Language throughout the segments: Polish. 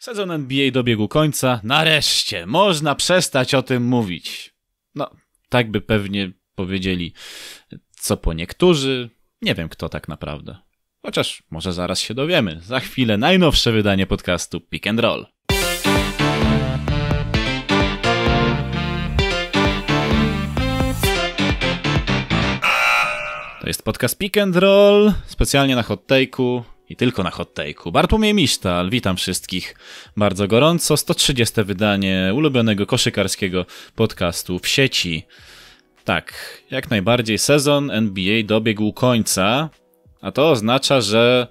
Sezon NBA dobiegł końca. Nareszcie można przestać o tym mówić. No, tak by pewnie powiedzieli co po niektórzy. Nie wiem kto tak naprawdę. Chociaż może zaraz się dowiemy. Za chwilę najnowsze wydanie podcastu Pick and Roll. To jest podcast Pick and Roll, specjalnie na hot take'u i tylko na hot take'u. Bartłomiej Misztal, witam wszystkich bardzo gorąco. 130 wydanie ulubionego koszykarskiego podcastu w sieci. Tak, jak najbardziej sezon NBA dobiegł końca, a to oznacza, że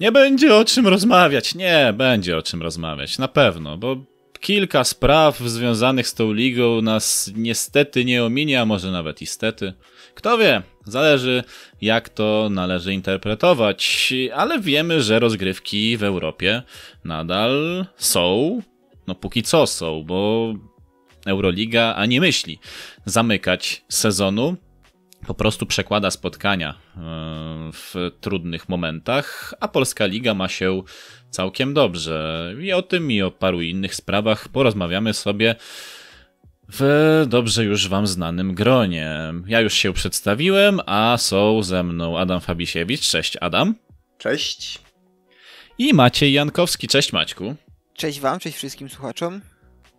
nie będzie o czym rozmawiać. Nie, będzie o czym rozmawiać, na pewno, bo kilka spraw związanych z tą ligą nas niestety nie ominie, a może nawet istety. Kto wie, zależy jak to należy interpretować, ale wiemy, że rozgrywki w Europie nadal są, no póki co są, bo Euroliga ani myśli zamykać sezonu, po prostu przekłada spotkania e, w trudnych momentach, a Polska Liga ma się całkiem dobrze. I o tym i o paru innych sprawach porozmawiamy sobie w dobrze już wam znanym gronie. Ja już się przedstawiłem, a są ze mną Adam Fabisiewicz. Cześć Adam. Cześć. I Maciej Jankowski. Cześć Maćku. Cześć wam, cześć wszystkim słuchaczom.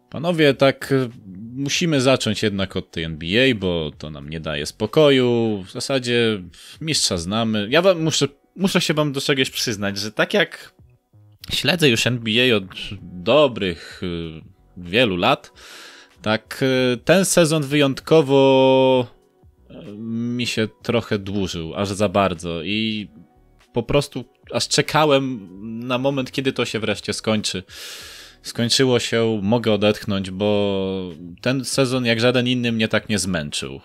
Panowie, tak e, musimy zacząć jednak od tej NBA, bo to nam nie daje spokoju. W zasadzie mistrza znamy. Ja wam muszę, muszę się wam do czegoś przyznać, że tak jak śledzę już NBA od dobrych e, wielu lat, tak e, ten sezon wyjątkowo mi się trochę dłużył, aż za bardzo i po prostu aż czekałem na moment, kiedy to się wreszcie skończy skończyło się, mogę odetchnąć, bo ten sezon jak żaden inny mnie tak nie zmęczył.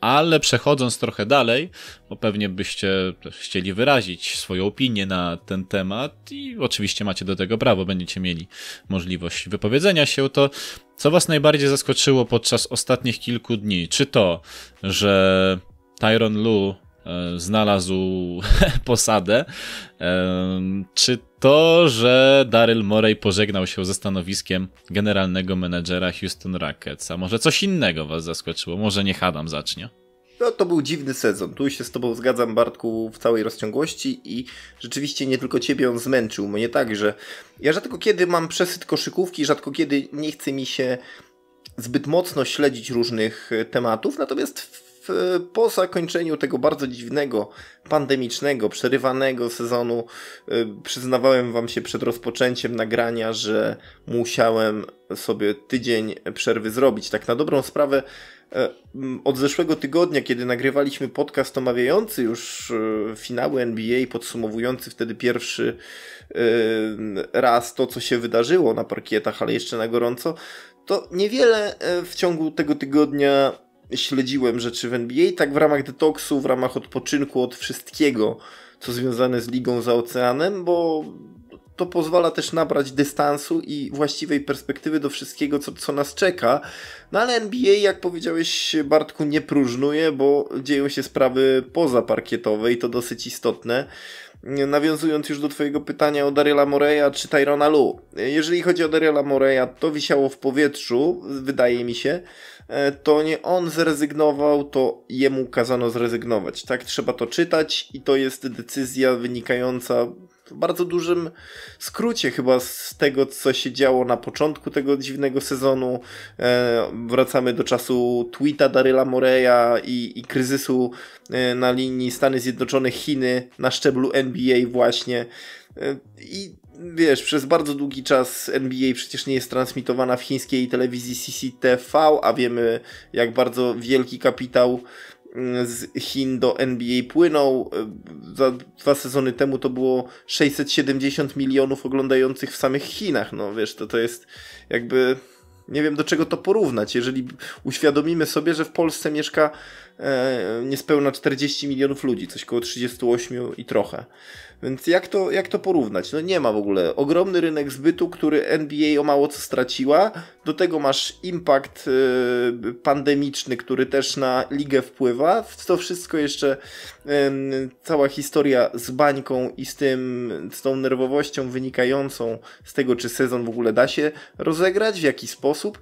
Ale przechodząc trochę dalej, bo pewnie byście chcieli wyrazić swoją opinię na ten temat i oczywiście macie do tego prawo, będziecie mieli możliwość wypowiedzenia się, to co was najbardziej zaskoczyło podczas ostatnich kilku dni? Czy to, że Tyron Lu znalazł posadę, czy to, że Daryl Morey pożegnał się ze stanowiskiem generalnego menedżera Houston Rockets. A może coś innego was zaskoczyło? Może niech Adam zacznie. No to był dziwny sezon. Tu się z tobą zgadzam, Bartku, w całej rozciągłości i rzeczywiście nie tylko ciebie on zmęczył. Mnie tak, że ja rzadko kiedy mam przesyt koszykówki, rzadko kiedy nie chce mi się zbyt mocno śledzić różnych tematów, natomiast po zakończeniu tego bardzo dziwnego, pandemicznego, przerywanego sezonu, y, przyznawałem Wam się przed rozpoczęciem nagrania, że musiałem sobie tydzień przerwy zrobić. Tak na dobrą sprawę, e, od zeszłego tygodnia, kiedy nagrywaliśmy podcast omawiający już e, finały NBA, podsumowujący wtedy pierwszy raz to, co się wydarzyło na parkietach, ale jeszcze na gorąco, to niewiele w ciągu tego tygodnia śledziłem rzeczy w NBA, tak w ramach detoksu, w ramach odpoczynku od wszystkiego, co związane z ligą za oceanem, bo to pozwala też nabrać dystansu i właściwej perspektywy do wszystkiego, co, co nas czeka. No ale NBA, jak powiedziałeś, Bartku, nie próżnuje, bo dzieją się sprawy pozaparkietowe i to dosyć istotne. Nawiązując już do Twojego pytania o Daryla Moreya czy Tyrona Lu. Jeżeli chodzi o Daryla Moreya, to wisiało w powietrzu, wydaje mi się. E, to nie on zrezygnował, to jemu kazano zrezygnować. Tak trzeba to czytać i to jest decyzja wynikająca w bardzo dużym skrócie chyba z tego, co się działo na początku tego dziwnego sezonu. E, wracamy do czasu tweeta Daryla Moreya i, i kryzysu e, na linii Stany Zjednoczone-Chiny na szczeblu NBA właśnie. I wiesz, przez bardzo długi czas NBA przecież nie jest transmitowana w chińskiej telewizji CCTV, a wiemy jak bardzo wielki kapitał z Chin do NBA płynął. Za dwa sezony temu to było 670 milionów oglądających w samych Chinach. No wiesz, to to jest jakby nie wiem do czego to porównać. Jeżeli uświadomimy sobie, że w Polsce mieszka e, niespełna 40 milionów ludzi, coś koło 38 i trochę. Więc jak to, jak to porównać? No nie ma w ogóle. Ogromny rynek zbytu, który NBA o mało co straciła. Do tego masz impact y, pandemiczny, który też na ligę wpływa. W to wszystko jeszcze cała historia z bańką i z tym, z tą nerwowością wynikającą z tego, czy sezon w ogóle da się rozegrać, w jaki sposób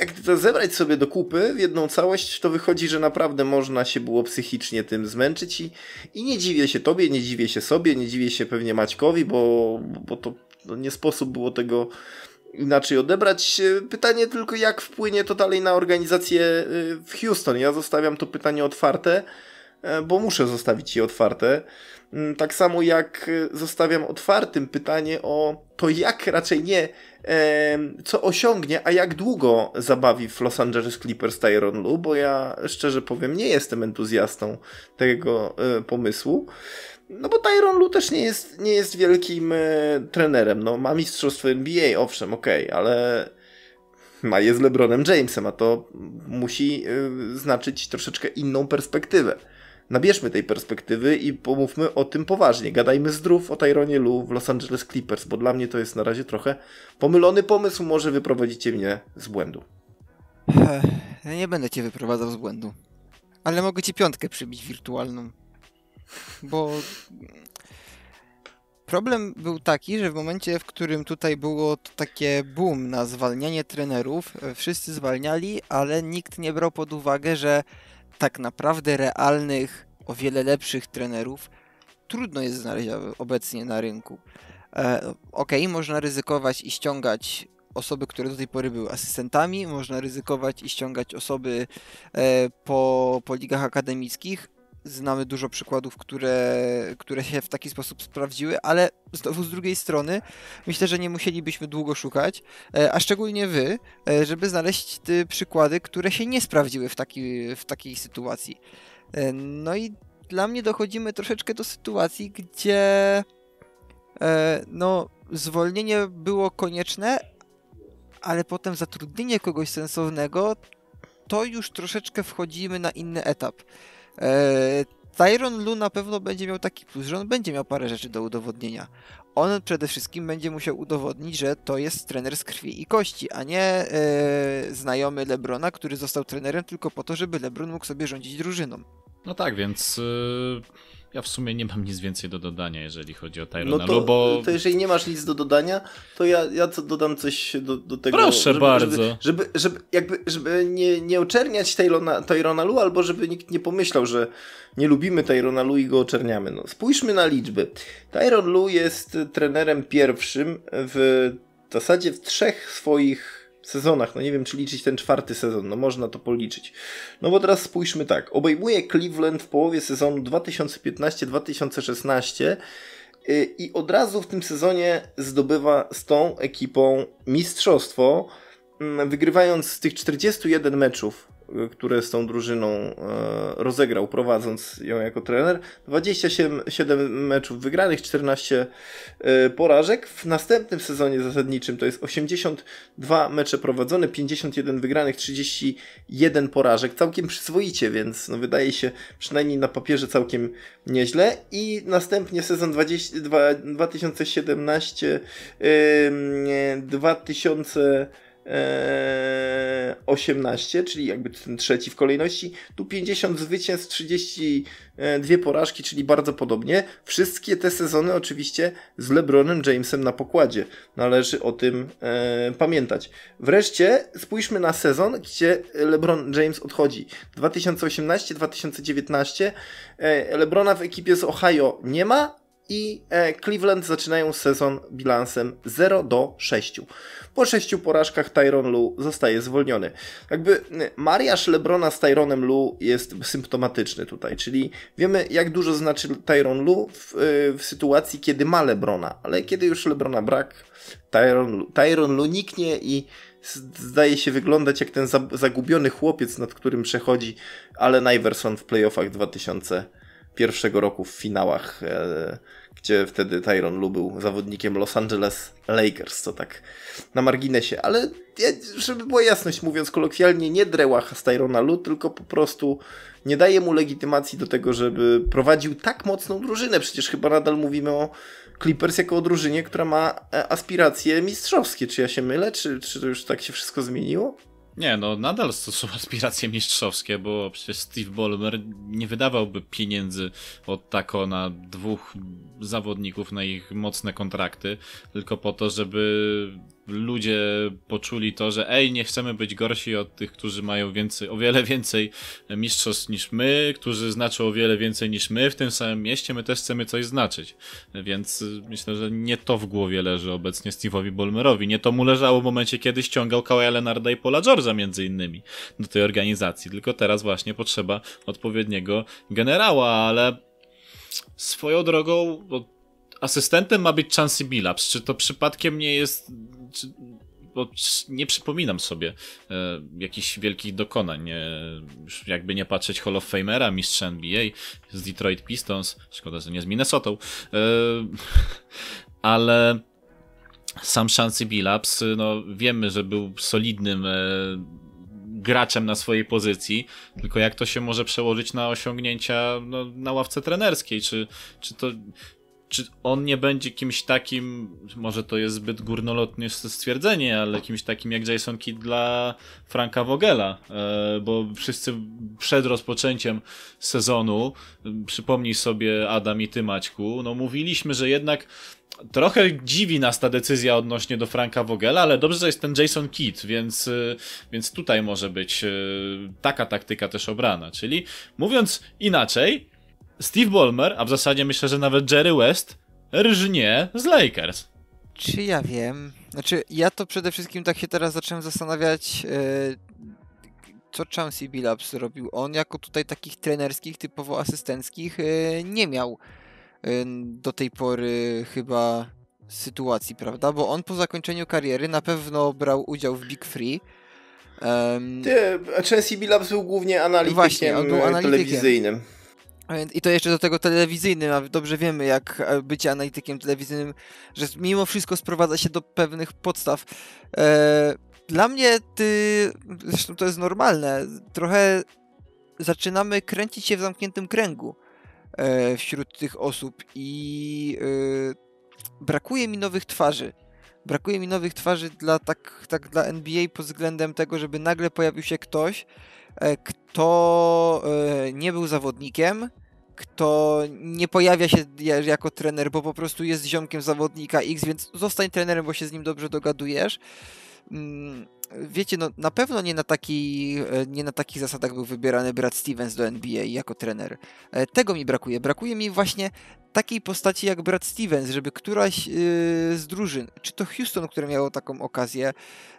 jak to zebrać sobie do kupy w jedną całość, to wychodzi, że naprawdę można się było psychicznie tym zmęczyć i, i nie dziwię się tobie, nie dziwię się sobie, nie dziwię się pewnie Maćkowi, bo, bo to no nie sposób było tego inaczej odebrać. Pytanie tylko, jak wpłynie to dalej na organizację y, w Houston. Ja zostawiam to pytanie otwarte, e, bo muszę zostawić je otwarte. Mm, tak samo jak y, zostawiam otwartym pytanie o to, jak raczej nie co osiągnie, a jak długo zabawi w Los Angeles Clippers Tyron Lu, bo ja szczerze powiem, nie jestem entuzjastą tego e, pomysłu. No bo Tyron Lu też nie jest, nie jest wielkim e, trenerem. No, ma mistrzostwo NBA, owszem, okej, okay, ale ma je z LeBronem Jamesem, a to musi e, znaczyć troszeczkę inną perspektywę nabierzmy tej perspektywy i pomówmy o tym poważnie. Gadajmy zdrów o Tyronie Lu w Los Angeles Clippers, bo dla mnie to jest na razie trochę pomylony pomysł, może wyprowadzicie mnie z błędu. Ja nie będę cię wyprowadzał z błędu. Ale mogę ci piątkę przybić wirtualną. Bo problem był taki, że w momencie, w którym tutaj było takie boom na zwalnianie trenerów, wszyscy zwalniali, ale nikt nie brał pod uwagę, że tak naprawdę realnych, o wiele lepszych trenerów trudno jest znaleźć obecnie na rynku. E, ok, można ryzykować i ściągać osoby, które do tej pory były asystentami, można ryzykować i ściągać osoby e, po, po ligach akademickich, znamy dużo przykładów, które, które się w taki sposób sprawdziły, ale znowu z drugiej strony myślę, że nie musielibyśmy długo szukać, e, a szczególnie wy, e, żeby znaleźć te przykłady, które się nie sprawdziły w, taki, w takiej sytuacji. E, no i dla mnie dochodzimy troszeczkę do sytuacji, gdzie no, zwolnienie było konieczne, ale potem zatrudnienie kogoś sensownego, to już troszeczkę wchodzimy na inny etap. E, Tyron Lu na pewno będzie miał taki plus, że on będzie miał parę rzeczy do udowodnienia. On przede wszystkim będzie musiał udowodnić, że to jest trener z krwi i kości, a nie e, znajomy Lebrona, który został trenerem tylko po to, żeby Lebron mógł sobie rządzić drużyną. No tak, więc yy, ja w sumie nie mam nic więcej do dodania, jeżeli chodzi o Tyrona no to, bo... to jeżeli nie masz nic do dodania, to ja, ja co dodam coś do, do tego. Proszę żeby, bardzo. Żeby, żeby, żeby, jakby, żeby nie, nie oczerniać Tyrona, Tyrona Lu, albo żeby nikt nie pomyślał, że nie lubimy Tyrona Lu i go oczerniamy. No, spójrzmy na liczby. Tyron Lu jest trenerem pierwszym w zasadzie w trzech swoich sezonach. No nie wiem, czy liczyć ten czwarty sezon, no można to policzyć. No bo teraz spójrzmy tak. Obejmuje Cleveland w połowie sezonu 2015-2016 y, i od razu w tym sezonie zdobywa z tą ekipą mistrzostwo, mm, wygrywając z tych 41 meczów które z tą drużyną e, rozegrał, prowadząc ją jako trener. 27 meczów wygranych, 14 e, porażek. W następnym sezonie zasadniczym to jest 82 mecze prowadzone, 51 wygranych, 31 porażek. Całkiem przyzwoicie, więc no wydaje się przynajmniej na papierze całkiem nieźle. I następnie sezon 20, 2017 2000 18, czyli jakby ten trzeci w kolejności. Tu 50 zwycięstw, 32 porażki, czyli bardzo podobnie. Wszystkie te sezony oczywiście z LeBronem Jamesem na pokładzie. Należy o tym e, pamiętać. Wreszcie spójrzmy na sezon, gdzie LeBron James odchodzi. 2018-2019 e, LeBrona w ekipie z Ohio nie ma, i e, Cleveland zaczynają sezon bilansem 0 do 6. Po sześciu porażkach Tyron Lu zostaje zwolniony. Jakby mariaż Lebrona z Tyronem Lu jest symptomatyczny tutaj, czyli wiemy jak dużo znaczy Tyron Lu w, e, w sytuacji, kiedy ma Lebrona, ale kiedy już Lebrona brak, Tyron, Tyron Lu niknie i zdaje się wyglądać jak ten zagubiony chłopiec, nad którym przechodzi Allen Iverson w playoffach 2001 roku w finałach, e, gdzie wtedy Tyron Lu był zawodnikiem Los Angeles Lakers, co tak na marginesie, ale żeby była jasność mówiąc kolokwialnie, nie drełacha z Tyrona Lu, tylko po prostu nie daje mu legitymacji do tego, żeby prowadził tak mocną drużynę. Przecież chyba nadal mówimy o Clippers jako o drużynie, która ma e, aspiracje mistrzowskie. Czy ja się mylę? Czy, czy to już tak się wszystko zmieniło? Nie, no nadal są aspiracje mistrzowskie, bo przecież Steve Ballmer nie wydawałby pieniędzy od tako na dwóch zawodników na ich mocne kontrakty, tylko po to, żeby ludzie poczuli to, że ej, nie chcemy być gorsi od tych, którzy mają więcej, o wiele więcej mistrzostw niż my, którzy znaczą o wiele więcej niż my w tym samym mieście, my też chcemy coś znaczyć. Więc myślę, że nie to w głowie leży obecnie Steve'owi Bolmerowi. Nie to mu leżało w momencie, kiedy ściągał Kawaja Leonarda i Paula George'a między innymi do tej organizacji. Tylko teraz właśnie potrzeba odpowiedniego generała, ale swoją drogą asystentem ma być Chansey Billups. Czy to przypadkiem nie jest czy, bo nie przypominam sobie e, jakichś wielkich dokonań. Nie, jakby nie patrzeć Hall of Famera, mistrza NBA z Detroit Pistons. Szkoda, że nie z Minnesota. E, ale sam Chancey Billups, no wiemy, że był solidnym e, graczem na swojej pozycji, tylko jak to się może przełożyć na osiągnięcia no, na ławce trenerskiej? Czy, czy to czy on nie będzie kimś takim, może to jest zbyt górnolotnie stwierdzenie, ale kimś takim jak Jason Kidd dla Franka Vogela, e, bo wszyscy przed rozpoczęciem sezonu, przypomnij sobie Adam i ty Maćku, no mówiliśmy, że jednak trochę dziwi nas ta decyzja odnośnie do Franka Vogela, ale dobrze, że jest ten Jason Kidd, więc, e, więc tutaj może być e, taka taktyka też obrana, czyli mówiąc inaczej, Steve Ballmer, a w zasadzie myślę, że nawet Jerry West, rżnie z Lakers. Czy ja wiem? Znaczy, ja to przede wszystkim tak się teraz zacząłem zastanawiać, yy, co Chauncey Billups robił. On jako tutaj takich trenerskich, typowo asystenckich yy, nie miał yy, do tej pory chyba sytuacji, prawda? Bo on po zakończeniu kariery na pewno brał udział w Big Free. Um, Chauncey Billups był głównie analitykiem, Właśnie, on był analitykiem. telewizyjnym. I to jeszcze do tego telewizyjnym, a dobrze wiemy, jak e, bycie analitykiem telewizyjnym, że mimo wszystko sprowadza się do pewnych podstaw. E, dla mnie, ty, zresztą to jest normalne, trochę zaczynamy kręcić się w zamkniętym kręgu e, wśród tych osób i brakuje mi nowych twarzy. Brakuje mi nowych twarzy dla, tak, tak dla NBA pod względem tego, żeby nagle pojawił się ktoś, kto nie był zawodnikiem, kto nie pojawia się jako trener, bo po prostu jest ziomkiem zawodnika X, więc zostań trenerem, bo się z nim dobrze dogadujesz. Mm, wiecie, no na pewno nie na, taki, e, nie na takich zasadach był wybierany Brad Stevens do NBA jako trener. E, tego mi brakuje. Brakuje mi właśnie takiej postaci jak Brad Stevens, żeby któraś yy, z drużyn, czy to Houston, które miało taką okazję,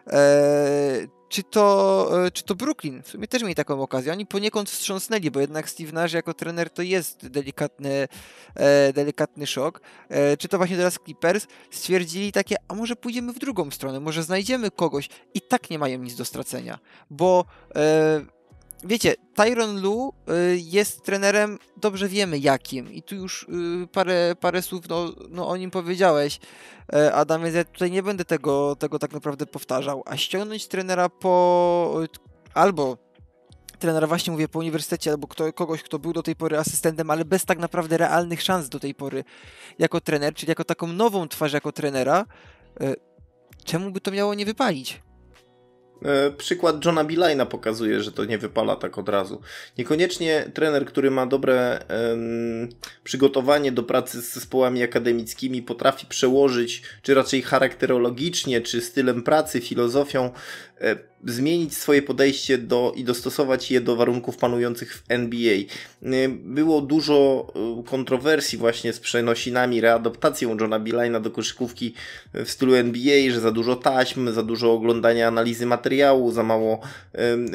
e, czy to, e, czy to Brooklyn, w sumie też mieli taką okazję. Oni poniekąd wstrząsnęli, bo jednak Steve Nash jako trener to jest delikatny, e, delikatny szok. Czy to właśnie teraz Clippers stwierdzili takie, a może pójdziemy w drugą stronę, może znajdziemy kogoś i tak nie mają nic do stracenia, bo wiecie, Tyron Lu y, jest trenerem, dobrze wiemy jakim. I tu już y, parę, parę słów no, no o nim powiedziałeś, e, Adam, więc ja tutaj nie będę tego, tego tak naprawdę powtarzał, a ściągnąć trenera po albo trenera właśnie mówię po uniwersytecie, albo kto, kogoś, kto był do tej pory asystentem, ale bez tak naprawdę realnych szans do tej pory jako trener, czyli jako taką nową twarz jako trenera, e, czemu by to miało nie wypalić? E, przykład Johna Bilina pokazuje, że to nie wypala tak od razu. Niekoniecznie trener, który ma dobre um, przygotowanie do pracy z zespołami akademickimi, potrafi przełożyć, czy raczej charakterologicznie, czy stylem pracy, filozofią, zmienić swoje podejście do, i dostosować je do warunków panujących w NBA. Y, było dużo y, kontrowersji właśnie z przenosinami, readaptacją Johna Bilina do koszykówki w stylu NBA, że za dużo taśm, za dużo oglądania analizy materiału, za mało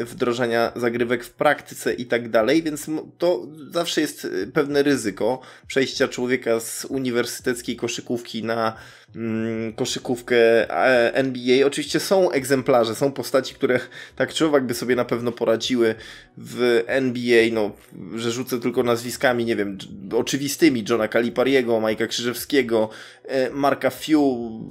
wdrożenia zagrywek w praktyce i tak dalej, więc to zawsze jest pewne ryzyko przejścia człowieka z uniwersyteckiej koszykówki na koszykówkę e, NBA. Oczywiście są egzemplarze, są postaci, które tak czy owak by sobie na pewno poradziły w NBA, no, że rzucę tylko nazwiskami, nie wiem, oczywistymi, Johna Calipariego, Majka Krzyżewskiego, e, Marka Few,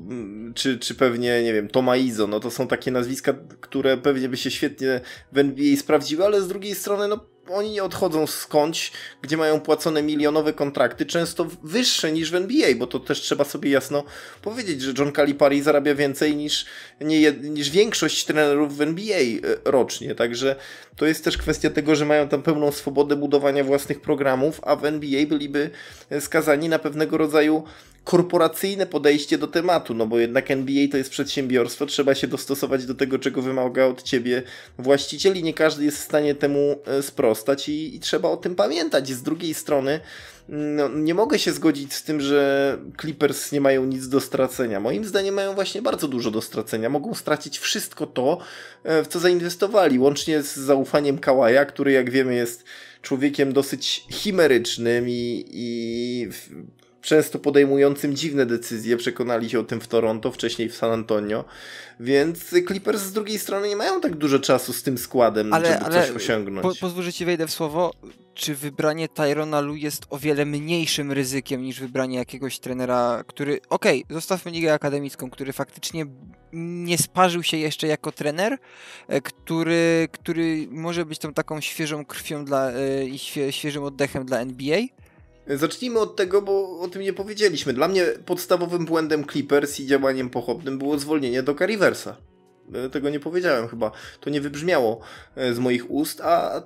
mm, czy, czy pewnie, nie wiem, Toma Izo, no to są takie nazwiska, które pewnie by się świetnie w NBA sprawdziły, ale z drugiej strony, no oni nie odchodzą skądś, gdzie mają płacone milionowe kontrakty, często wyższe niż w NBA, bo to też trzeba sobie jasno powiedzieć, że John Calipari zarabia więcej niż, nie, niż większość trenerów w NBA e, rocznie. Także to jest też kwestia tego, że mają tam pełną swobodę budowania własnych programów, a w NBA byliby skazani na pewnego rodzaju korporacyjne podejście do tematu, no bo jednak NBA to jest przedsiębiorstwo, trzeba się dostosować do tego, czego wymaga od ciebie właściciel i nie każdy jest w stanie temu e, sprostać i, i trzeba o tym pamiętać. Z drugiej strony, no, nie mogę się zgodzić z tym, że Clippers nie mają nic do stracenia. Moim zdaniem mają właśnie bardzo dużo do stracenia. Mogą stracić wszystko to, e, w co zainwestowali, łącznie z zaufaniem Kałaja, który jak wiemy jest człowiekiem dosyć chimerycznym i, i często podejmującym dziwne decyzje. Przekonali się o tym w Toronto, wcześniej w San Antonio. Więc Clippers z drugiej strony nie mają tak dużo czasu z tym składem, ale, żeby ale coś osiągnąć. Po, pozwól, że ci wejdę w słowo. Czy wybranie Tyrona Lu jest o wiele mniejszym ryzykiem niż wybranie jakiegoś trenera, który, okej, okay, zostawmy ligę akademicką, który faktycznie nie sparzył się jeszcze jako trener, e, który, który może być tą taką świeżą krwią dla, e, i świeżym oddechem dla NBA? Zacznijmy od tego, bo o tym nie powiedzieliśmy. Dla mnie podstawowym błędem Clippers i działaniem pochopnym było zwolnienie do Cariversa. E, tego nie powiedziałem chyba. To nie wybrzmiało e, z moich ust, a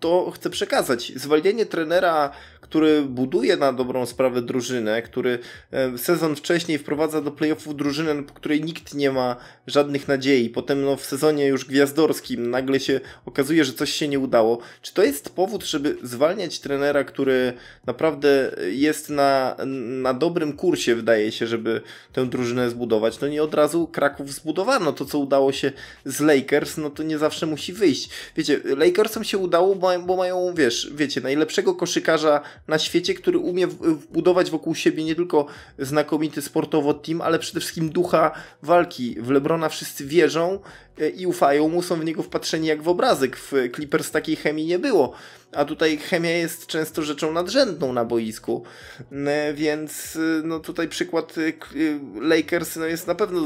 to chcę przekazać. Zwolnienie trenera który buduje na dobrą sprawę drużynę, który e, sezon wcześniej wprowadza do playoffów drużynę, po której nikt nie ma żadnych nadziei. Potem no, w sezonie już gwiazdorskim nagle się okazuje, że coś się nie udało. Czy to jest powód, żeby zwalniać trenera, który naprawdę jest na, na dobrym kursie, wydaje się, żeby tę drużynę zbudować? No nie od razu Kraków zbudowano. To, co udało się z Lakers, no to nie zawsze musi wyjść. Wiecie, Lakersom się udało, bo, mają, wiesz, wiecie, najlepszego koszykarza na świecie, który umie budować wokół siebie nie tylko znakomity sportowo team, ale przede wszystkim ducha walki. W Lebrona wszyscy wierzą e, i ufają mu, są w niego wpatrzeni jak w obrazek. W Clippers takiej chemii nie było. A tutaj chemia jest często rzeczą nadrzędną na boisku. E, więc e, no tutaj przykład Lakers no jest na pewno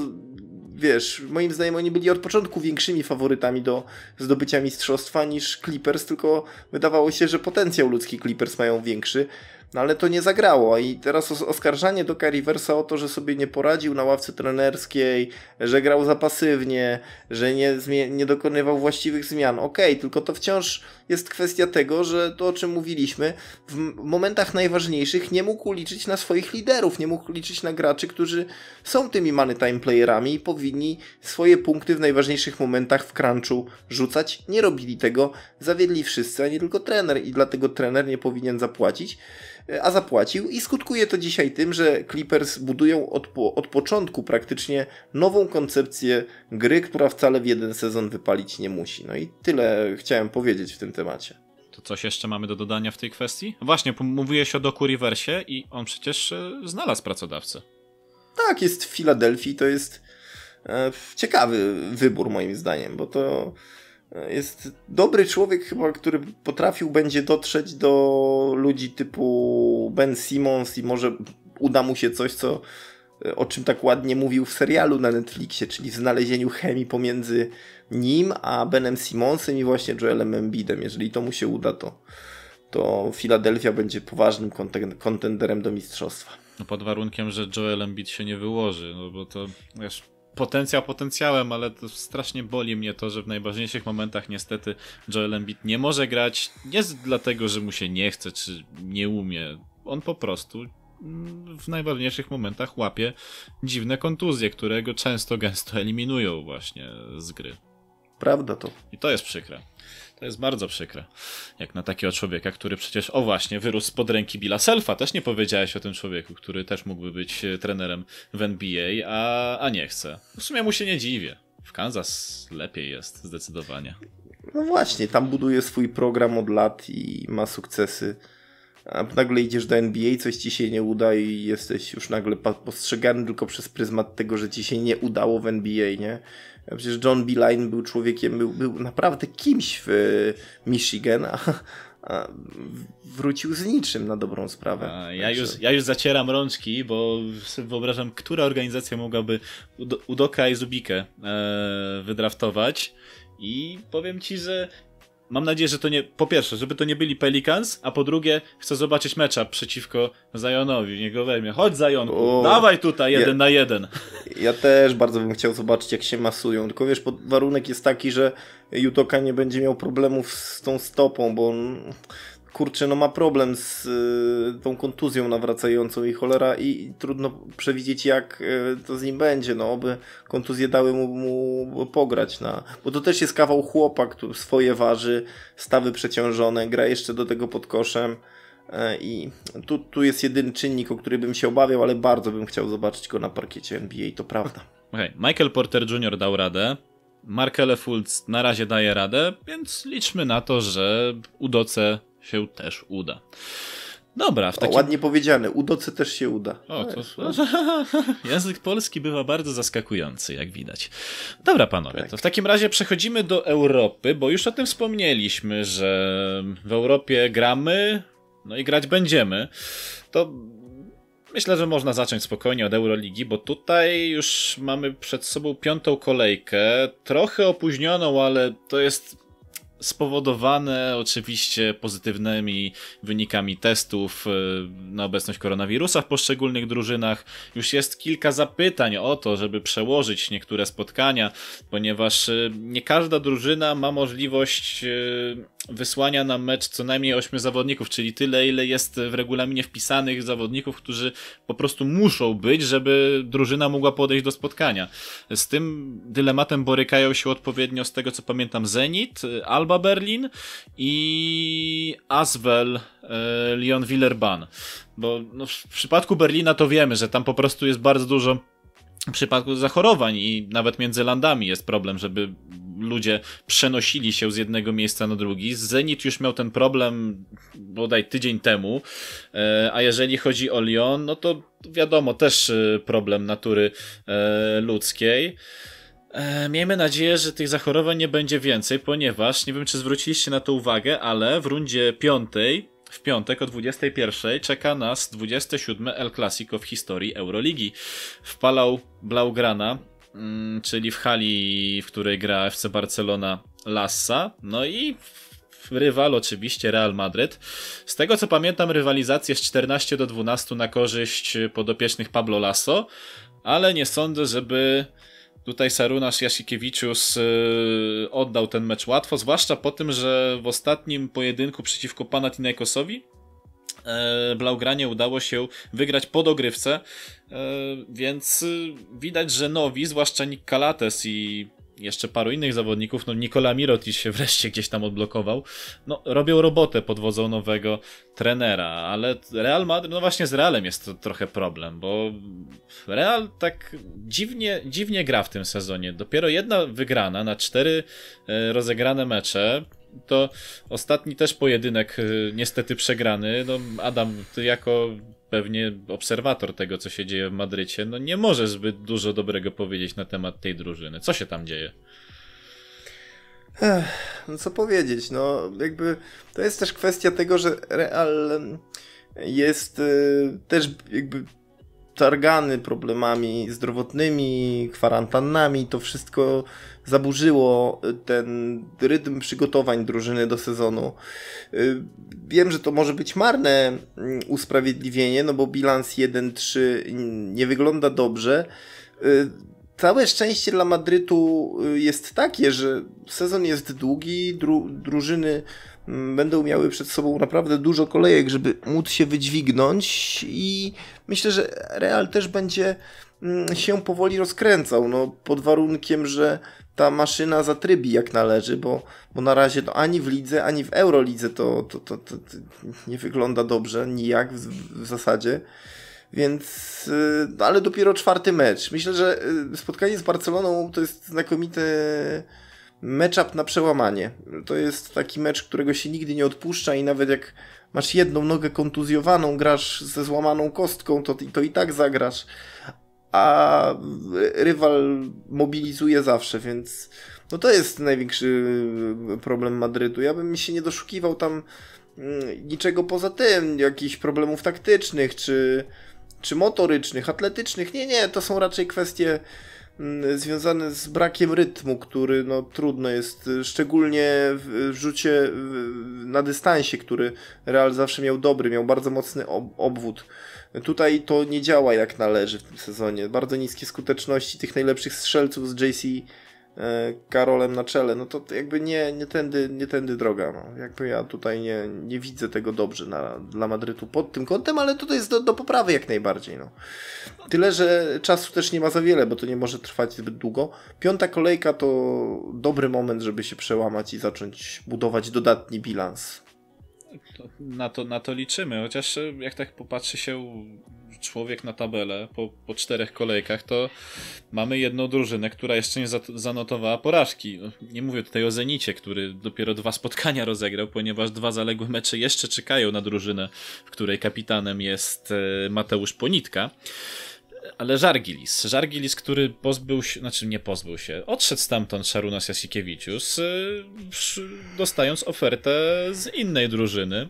wiesz, moim zdaniem oni byli od początku większymi faworytami do zdobycia mistrzostwa niż Clippers, tylko wydawało się, że potencjał ludzki Clippers mają większy. No ale to nie zagrało i teraz oskarżanie do Cariversa o to, że sobie nie poradził na ławce trenerskiej, że grał za pasywnie, że nie, nie dokonywał właściwych zmian. Okej, okay, tylko to wciąż jest kwestia tego, że to o czym mówiliśmy, w momentach najważniejszych nie mógł liczyć na swoich liderów, nie mógł liczyć na graczy, którzy są tymi money time playerami i powinni swoje punkty w najważniejszych momentach w crunchu rzucać. Nie robili tego, zawiedli wszyscy, a nie tylko trener i dlatego trener nie powinien zapłacić a zapłacił i skutkuje to dzisiaj tym, że Clippers budują od, po, od początku praktycznie nową koncepcję gry, która wcale w jeden sezon wypalić nie musi. No i tyle chciałem powiedzieć w tym temacie. To coś jeszcze mamy do dodania w tej kwestii? Właśnie, mówiłeś o Doku Riversie i on przecież e, znalazł pracodawcę. Tak, jest w Filadelfii, to jest e, ciekawy wybór moim zdaniem, bo to jest dobry człowiek chyba, który potrafił będzie dotrzeć do ludzi typu Ben Simmons i może uda mu się coś, co o czym tak ładnie mówił w serialu na Netflixie, czyli w znalezieniu chemii pomiędzy nim a Benem Simmonsem i właśnie Joelem Embidem. Jeżeli to mu się uda, to, to Philadelphia będzie poważnym kontenderem do mistrzostwa. No pod warunkiem, że Joel Embiid się nie wyłoży, no bo to wiesz, potencjał potencjałem, ale to strasznie boli mnie to, że w najważniejszych momentach niestety Joel Embiid nie może grać. Nie dlatego, że mu się nie chce, czy nie umie. On po prostu mm, w najważniejszych momentach łapie dziwne kontuzje, które go często gęsto eliminują właśnie z gry. Prawda to. I to jest przykre. To jest bardzo przykre. Jak na takiego człowieka, który przecież, o właśnie, wyrósł spod ręki Billa Selfa. Też nie powiedziałeś o tym człowieku, który też mógłby być e, trenerem w NBA, a, a nie chce. W sumie mu się nie dziwię. W Kansas lepiej jest, zdecydowanie. No właśnie, tam buduje swój program od lat i ma sukcesy a nagle idziesz do NBA, coś ci się nie uda i jesteś już nagle postrzegany tylko przez pryzmat tego, że ci się nie udało w NBA, nie? Przecież John Beeline był człowiekiem, był, był naprawdę kimś w Michigan, a, a wrócił z niczym na dobrą sprawę. A, ja, już, ja już zacieram rączki, bo sobie wyobrażam, która organizacja mogłaby Udoka i Zubikę e, wydraftować. I powiem ci, że Mam nadzieję, że to nie. Po pierwsze, żeby to nie byli Pelicans, a po drugie, chcę zobaczyć mecza przeciwko Zionowi. Niech go weźmie. Chodź, Zion, o, dawaj tutaj jeden ja, na jeden. Ja też bardzo bym chciał zobaczyć, jak się masują. Tylko wiesz, warunek jest taki, że Jutoka nie będzie miał problemów z tą stopą, bo on kurczę, no ma problem z y, tą kontuzją nawracającą i cholera i, trudno przewidzieć jak y, to z nim będzie, no oby kontuzje dały mu, mu pograć na, bo to też jest kawał chłopak, który swoje waży, stawy przeciążone, gra jeszcze do tego pod koszem y, i tu, tu jest jedyny czynnik, o który bym się obawiał, ale bardzo bym chciał zobaczyć go na parkiecie NBA, to prawda. Okay. Michael Porter Jr. dał radę, Markele Fultz na razie daje radę, więc liczmy na to, że Udoce się też uda. Dobra, w takim... O, ładnie powiedziane, udocy też się uda. O, to... Język polski bywa bardzo zaskakujący, jak widać. Dobra, panowie, tak. to w takim razie przechodzimy do Europy, bo już o tym wspomnieliśmy, że w Europie gramy, no i grać będziemy. To myślę, że można zacząć spokojnie od Euroligi, bo tutaj już mamy przed sobą piątą kolejkę, trochę opóźnioną, ale to jest spowodowane oczywiście pozytywnymi wynikami testów e, na obecność koronawirusa w poszczególnych drużynach. Już jest kilka zapytań o to, żeby przełożyć niektóre spotkania, ponieważ e, nie każda drużyna ma możliwość e, wysłania na mecz co najmniej 8 zawodników, czyli tyle, ile jest w regulaminie wpisanych zawodników, którzy po prostu muszą być, żeby drużyna mogła podejść do spotkania. Z tym dylematem borykają się odpowiednio, z tego co pamiętam, Zenit, Alba Berlin i Aswell e, Lyon Villerban. Bo no, w przypadku Berlina to wiemy, że tam po prostu jest bardzo dużo w przypadku zachorowań i nawet między landami jest problem, żeby ludzie przenosili się z jednego miejsca na drugi. Zenit już miał ten problem bodaj tydzień temu, e, a jeżeli chodzi o Lyon, no to wiadomo, też e, problem natury e, ludzkiej. Miejmy nadzieję, że tych zachorowań nie będzie więcej, ponieważ nie wiem, czy zwróciliście na to uwagę, ale w rundzie piątej w piątek o 21 czeka nas 27 El Clasico w historii Euroligi. Wpalał Blaugrana, mm, czyli w hali, w której gra FC Barcelona Lassa. No i rywal oczywiście Real Madryt. Z tego co pamiętam rywalizację z 14 do 12 na korzyść podopiecznych Pablo Lasso, ale nie sądzę, żeby Tutaj Sarunas Jasikiewiczus yy, oddał ten mecz łatwo, zwłaszcza po tym, że w ostatnim pojedynku przeciwko Panathinaikosowi yy, Blaugranie udało się wygrać po dogrywce, yy, więc widać, że nowi, zwłaszcza Nick Kalates i jeszcze paru innych zawodników, no Nikola Mirotic się wreszcie gdzieś tam odblokował, no robią robotę pod wodzą nowego trenera, ale Real Madrid, no właśnie z Realem jest to trochę problem, bo Real tak dziwnie, dziwnie gra w tym sezonie. Dopiero jedna wygrana na cztery e, rozegrane mecze, to ostatni też pojedynek e, niestety przegrany. No Adam, ty jako pewnie obserwator tego, co się dzieje w Madrycie, no nie może zbyt dużo dobrego powiedzieć na temat tej drużyny. Co się tam dzieje? Ech, no co powiedzieć, no jakby to jest też kwestia tego, że Real jest y, też jakby targany problemami zdrowotnymi, kwarantannami, to wszystko zaburzyło ten rytm przygotowań drużyny do sezonu. Y, wiem, że to może być marne mm, usprawiedliwienie, no bo bilans 1-3 nie wygląda dobrze. Y, całe szczęście dla Madrytu y, jest takie, że sezon jest długi, dru drużyny będą miały przed sobą naprawdę dużo kolejek, żeby móc się wydźwignąć i myślę, że Real też będzie mm, się powoli rozkręcał, no pod warunkiem, że ta maszyna zatrybi jak należy, bo, bo na razie to ani w lidze, ani w Eurolidze to, to, to, to, to nie wygląda dobrze, nijak w, w zasadzie. Więc, y, ale dopiero czwarty mecz. Myślę, że y, spotkanie z Barceloną to jest znakomity matchup na przełamanie. To jest taki mecz, którego się nigdy nie odpuszcza i nawet jak masz jedną nogę kontuzjowaną, grasz ze złamaną kostką, to, to i tak zagrasz. A rywal mobilizuje zawsze, więc no to jest największy problem Madrytu. Ja bym się nie doszukiwał tam mm, niczego poza tym, jakichś problemów taktycznych, czy, czy motorycznych, atletycznych. Nie, nie, to są raczej kwestie związane z brakiem rytmu, który no, trudno jest, szczególnie w rzucie na dystansie, który Real zawsze miał dobry, miał bardzo mocny ob obwód. Tutaj to nie działa jak należy w tym sezonie. Bardzo niskie skuteczności tych najlepszych strzelców z JC Karolem na czele, no to jakby nie, nie, tędy, nie tędy droga. No. Jakby ja tutaj nie, nie widzę tego dobrze na, dla Madrytu pod tym kątem, ale to jest do, do poprawy jak najbardziej. No. Tyle, że czasu też nie ma za wiele, bo to nie może trwać zbyt długo. Piąta kolejka to dobry moment, żeby się przełamać i zacząć budować dodatni bilans. Na to, na to liczymy, chociaż jak tak popatrzy się człowiek na tabelę po, po czterech kolejkach, to mamy jedną drużynę, która jeszcze nie zanotowała porażki. No, nie mówię tutaj o Zenicie, który dopiero dwa spotkania rozegrał, ponieważ dwa zaległe mecze jeszcze czekają na drużynę, w której kapitanem jest e, Mateusz Ponitka ale Żargilis. Żargilis, który pozbył się, znaczy nie pozbył się, odszedł stamtąd Szarunas Jasikiewicius, e, dostając ofertę z innej drużyny,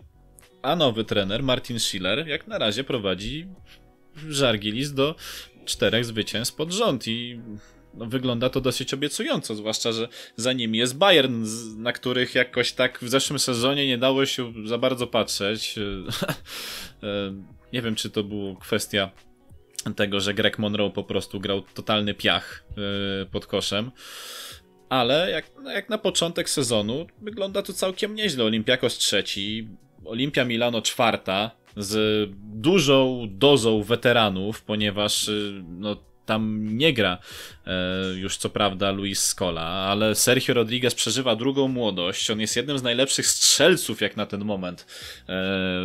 a nowy trener, Martin Schiller, jak na razie prowadzi Żargilis do czterech zwycięstw pod rząd i no, wygląda to dosyć obiecująco, zwłaszcza, że za nim jest Bayern, na których jakoś tak w zeszłym sezonie nie dało się za bardzo patrzeć. E, nie wiem, czy to była kwestia tego, że Greg Monroe po prostu grał totalny piach e, pod koszem. Ale jak, jak na początek sezonu wygląda to całkiem nieźle. Olimpiakos trzeci, Olimpia Milano czwarta z dużą dozą weteranów, ponieważ y, no, tam nie gra e, już co prawda Luis Scola, ale Sergio Rodriguez przeżywa drugą młodość. On jest jednym z najlepszych strzelców jak na ten moment e,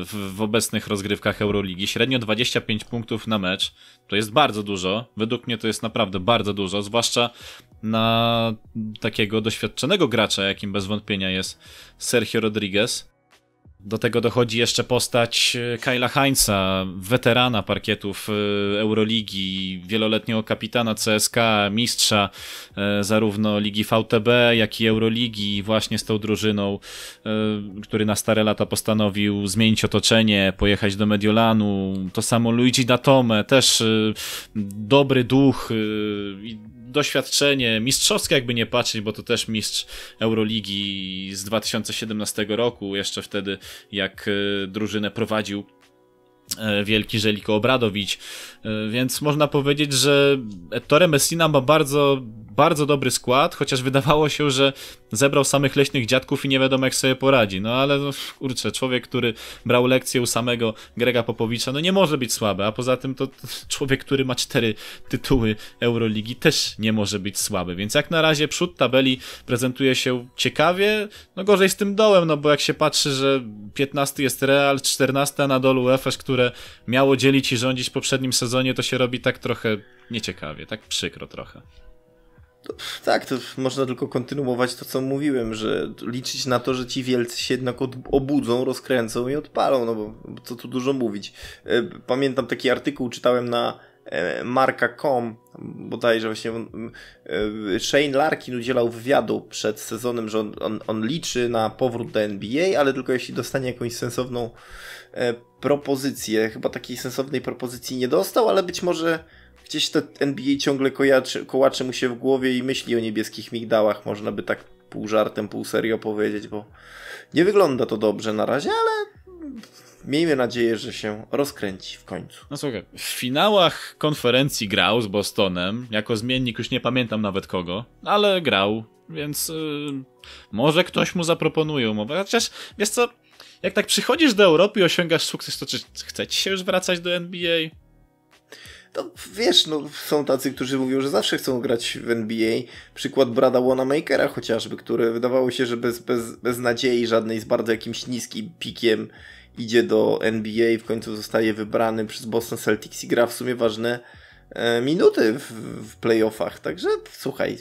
w, obecnych rozgrywkach Euroligi. Średnio 25 punktów na mecz. To jest bardzo dużo. Według mnie to jest naprawdę bardzo dużo, zwłaszcza na takiego doświadczonego gracza, jakim bez wątpienia jest Sergio Rodriguez. Do tego dochodzi jeszcze postać e, Kyla Heinza, weterana parkietów e, Euroligi, wieloletniego kapitana CSK, mistrza e, zarówno Ligi VTB, jak i Euroligi, właśnie z tą drużyną, który na stare lata postanowił zmienić otoczenie, pojechać do Mediolanu. To samo Luigi Datome, też dobry duch doświadczenie mistrzowskie, jakby nie patrzeć, bo to też mistrz Euroligi z 2017 roku, jeszcze wtedy jak e, drużynę prowadził e, wielki Żeliko Obradowicz, e, więc można powiedzieć, że Ettore Messina ma bardzo bardzo dobry skład, chociaż wydawało się, że zebrał samych leśnych dziadków i nie wiadomo jak sobie poradzi. No ale no, kurczę, człowiek, który brał lekcję u samego Grega Popowicza, no nie może być słaby, a poza tym to człowiek, który ma cztery tytuły Euroligi też nie może być słaby, więc jak na razie przód tabeli prezentuje się ciekawie, no gorzej z tym dołem, no bo jak się patrzy, że 15 jest Real, 14 na dolu Efes, które miało dzielić i rządzić w poprzednim sezonie, to się robi tak trochę nieciekawie, tak przykro trochę. Tak, to można tylko kontynuować to, co mówiłem, że liczyć na to, że ci wielcy się jednak obudzą, rozkręcą i odpalą, no bo co tu dużo mówić. E, pamiętam taki artykuł, czytałem na e, marka.com, bodajże właśnie e, Shane Larkin udzielał wywiadu przed sezonem, że on, on, on liczy na powrót do NBA, ale tylko jeśli dostanie jakąś sensowną propozycję. Chyba takiej sensownej propozycji nie dostał, ale być może gdzieś to NBA ciągle kołacze mu się w głowie i myśli o niebieskich migdałach, można by tak pół żartem, pół serio powiedzieć, bo nie wygląda to dobrze na razie, ale miejmy nadzieję, że się rozkręci w końcu. No słuchaj, w finałach konferencji grał z Bostonem, jako zmiennik już nie pamiętam nawet kogo, ale grał, więc yy, może ktoś mu zaproponuje umowę. Chociaż, wiesz co, jak tak przychodzisz do Europy i osiągasz sukces, to czy chce ci się już wracać do NBA? To wiesz, no, są tacy, którzy mówią, że zawsze chcą grać w NBA. Przykład Brada Wanamakera chociażby, który wydawało się, że bez, bez, bez nadziei żadnej, z bardzo jakimś niskim pikiem idzie do NBA, w końcu zostaje wybrany przez Boston Celtics i gra w sumie ważne e, minuty w, w playoffach. Także słuchaj,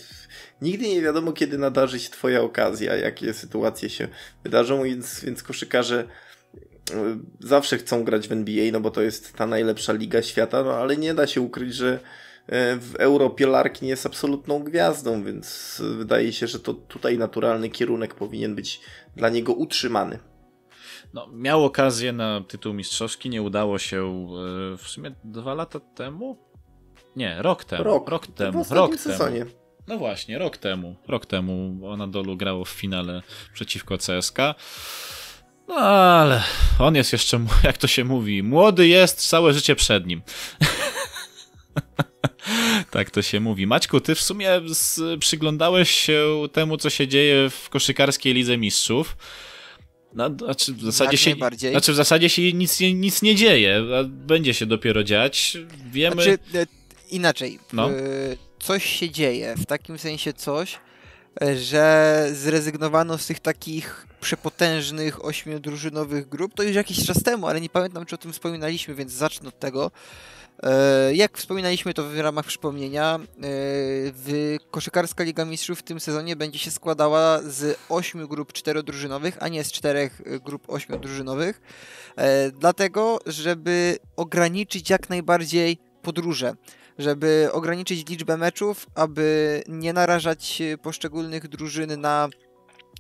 nigdy nie wiadomo, kiedy nadarzy się twoja okazja, jakie sytuacje się wydarzą, więc, więc koszykarze zawsze chcą grać w NBA, no bo to jest ta najlepsza liga świata, no ale nie da się ukryć, że e, w Europie Larkin jest absolutną gwiazdą, więc wydaje się, że to tutaj naturalny kierunek powinien być dla niego utrzymany. No, miał okazję na tytuł mistrzowski, nie udało się e, w sumie dwa lata temu? Nie, rok temu. Rok, rok temu. Rok sezonie. temu. No właśnie, rok temu. Rok temu Anadolu grało w finale przeciwko CSK. No ale on jest jeszcze, jak to się mówi, młody jest, całe życie przed nim. tak to się mówi. Maćku, ty w sumie przyglądałeś się temu, co się dzieje w koszykarskiej Lidze Mistrzów. No, znaczy w zasadzie się, znaczy w zasadzie się nic, nic nie dzieje, będzie się dopiero dziać. Wiemy. Znaczy, e, inaczej. No. Coś się dzieje, w takim sensie coś, e, że zrezygnowano z tych takich przepotężnych ośmiodrużynowych grup. To już jakiś czas temu, ale nie pamiętam, czy o tym wspominaliśmy, więc zacznę od tego. E, jak wspominaliśmy to w ramach przypomnienia, e, w koszykarska Liga Mistrzów w tym sezonie będzie się składała z 8 grup czterodrużynowych, a nie z 4 grup ośmiodrużynowych. E, dlatego, żeby ograniczyć jak najbardziej podróże żeby ograniczyć liczbę meczów, aby nie narażać poszczególnych drużyn na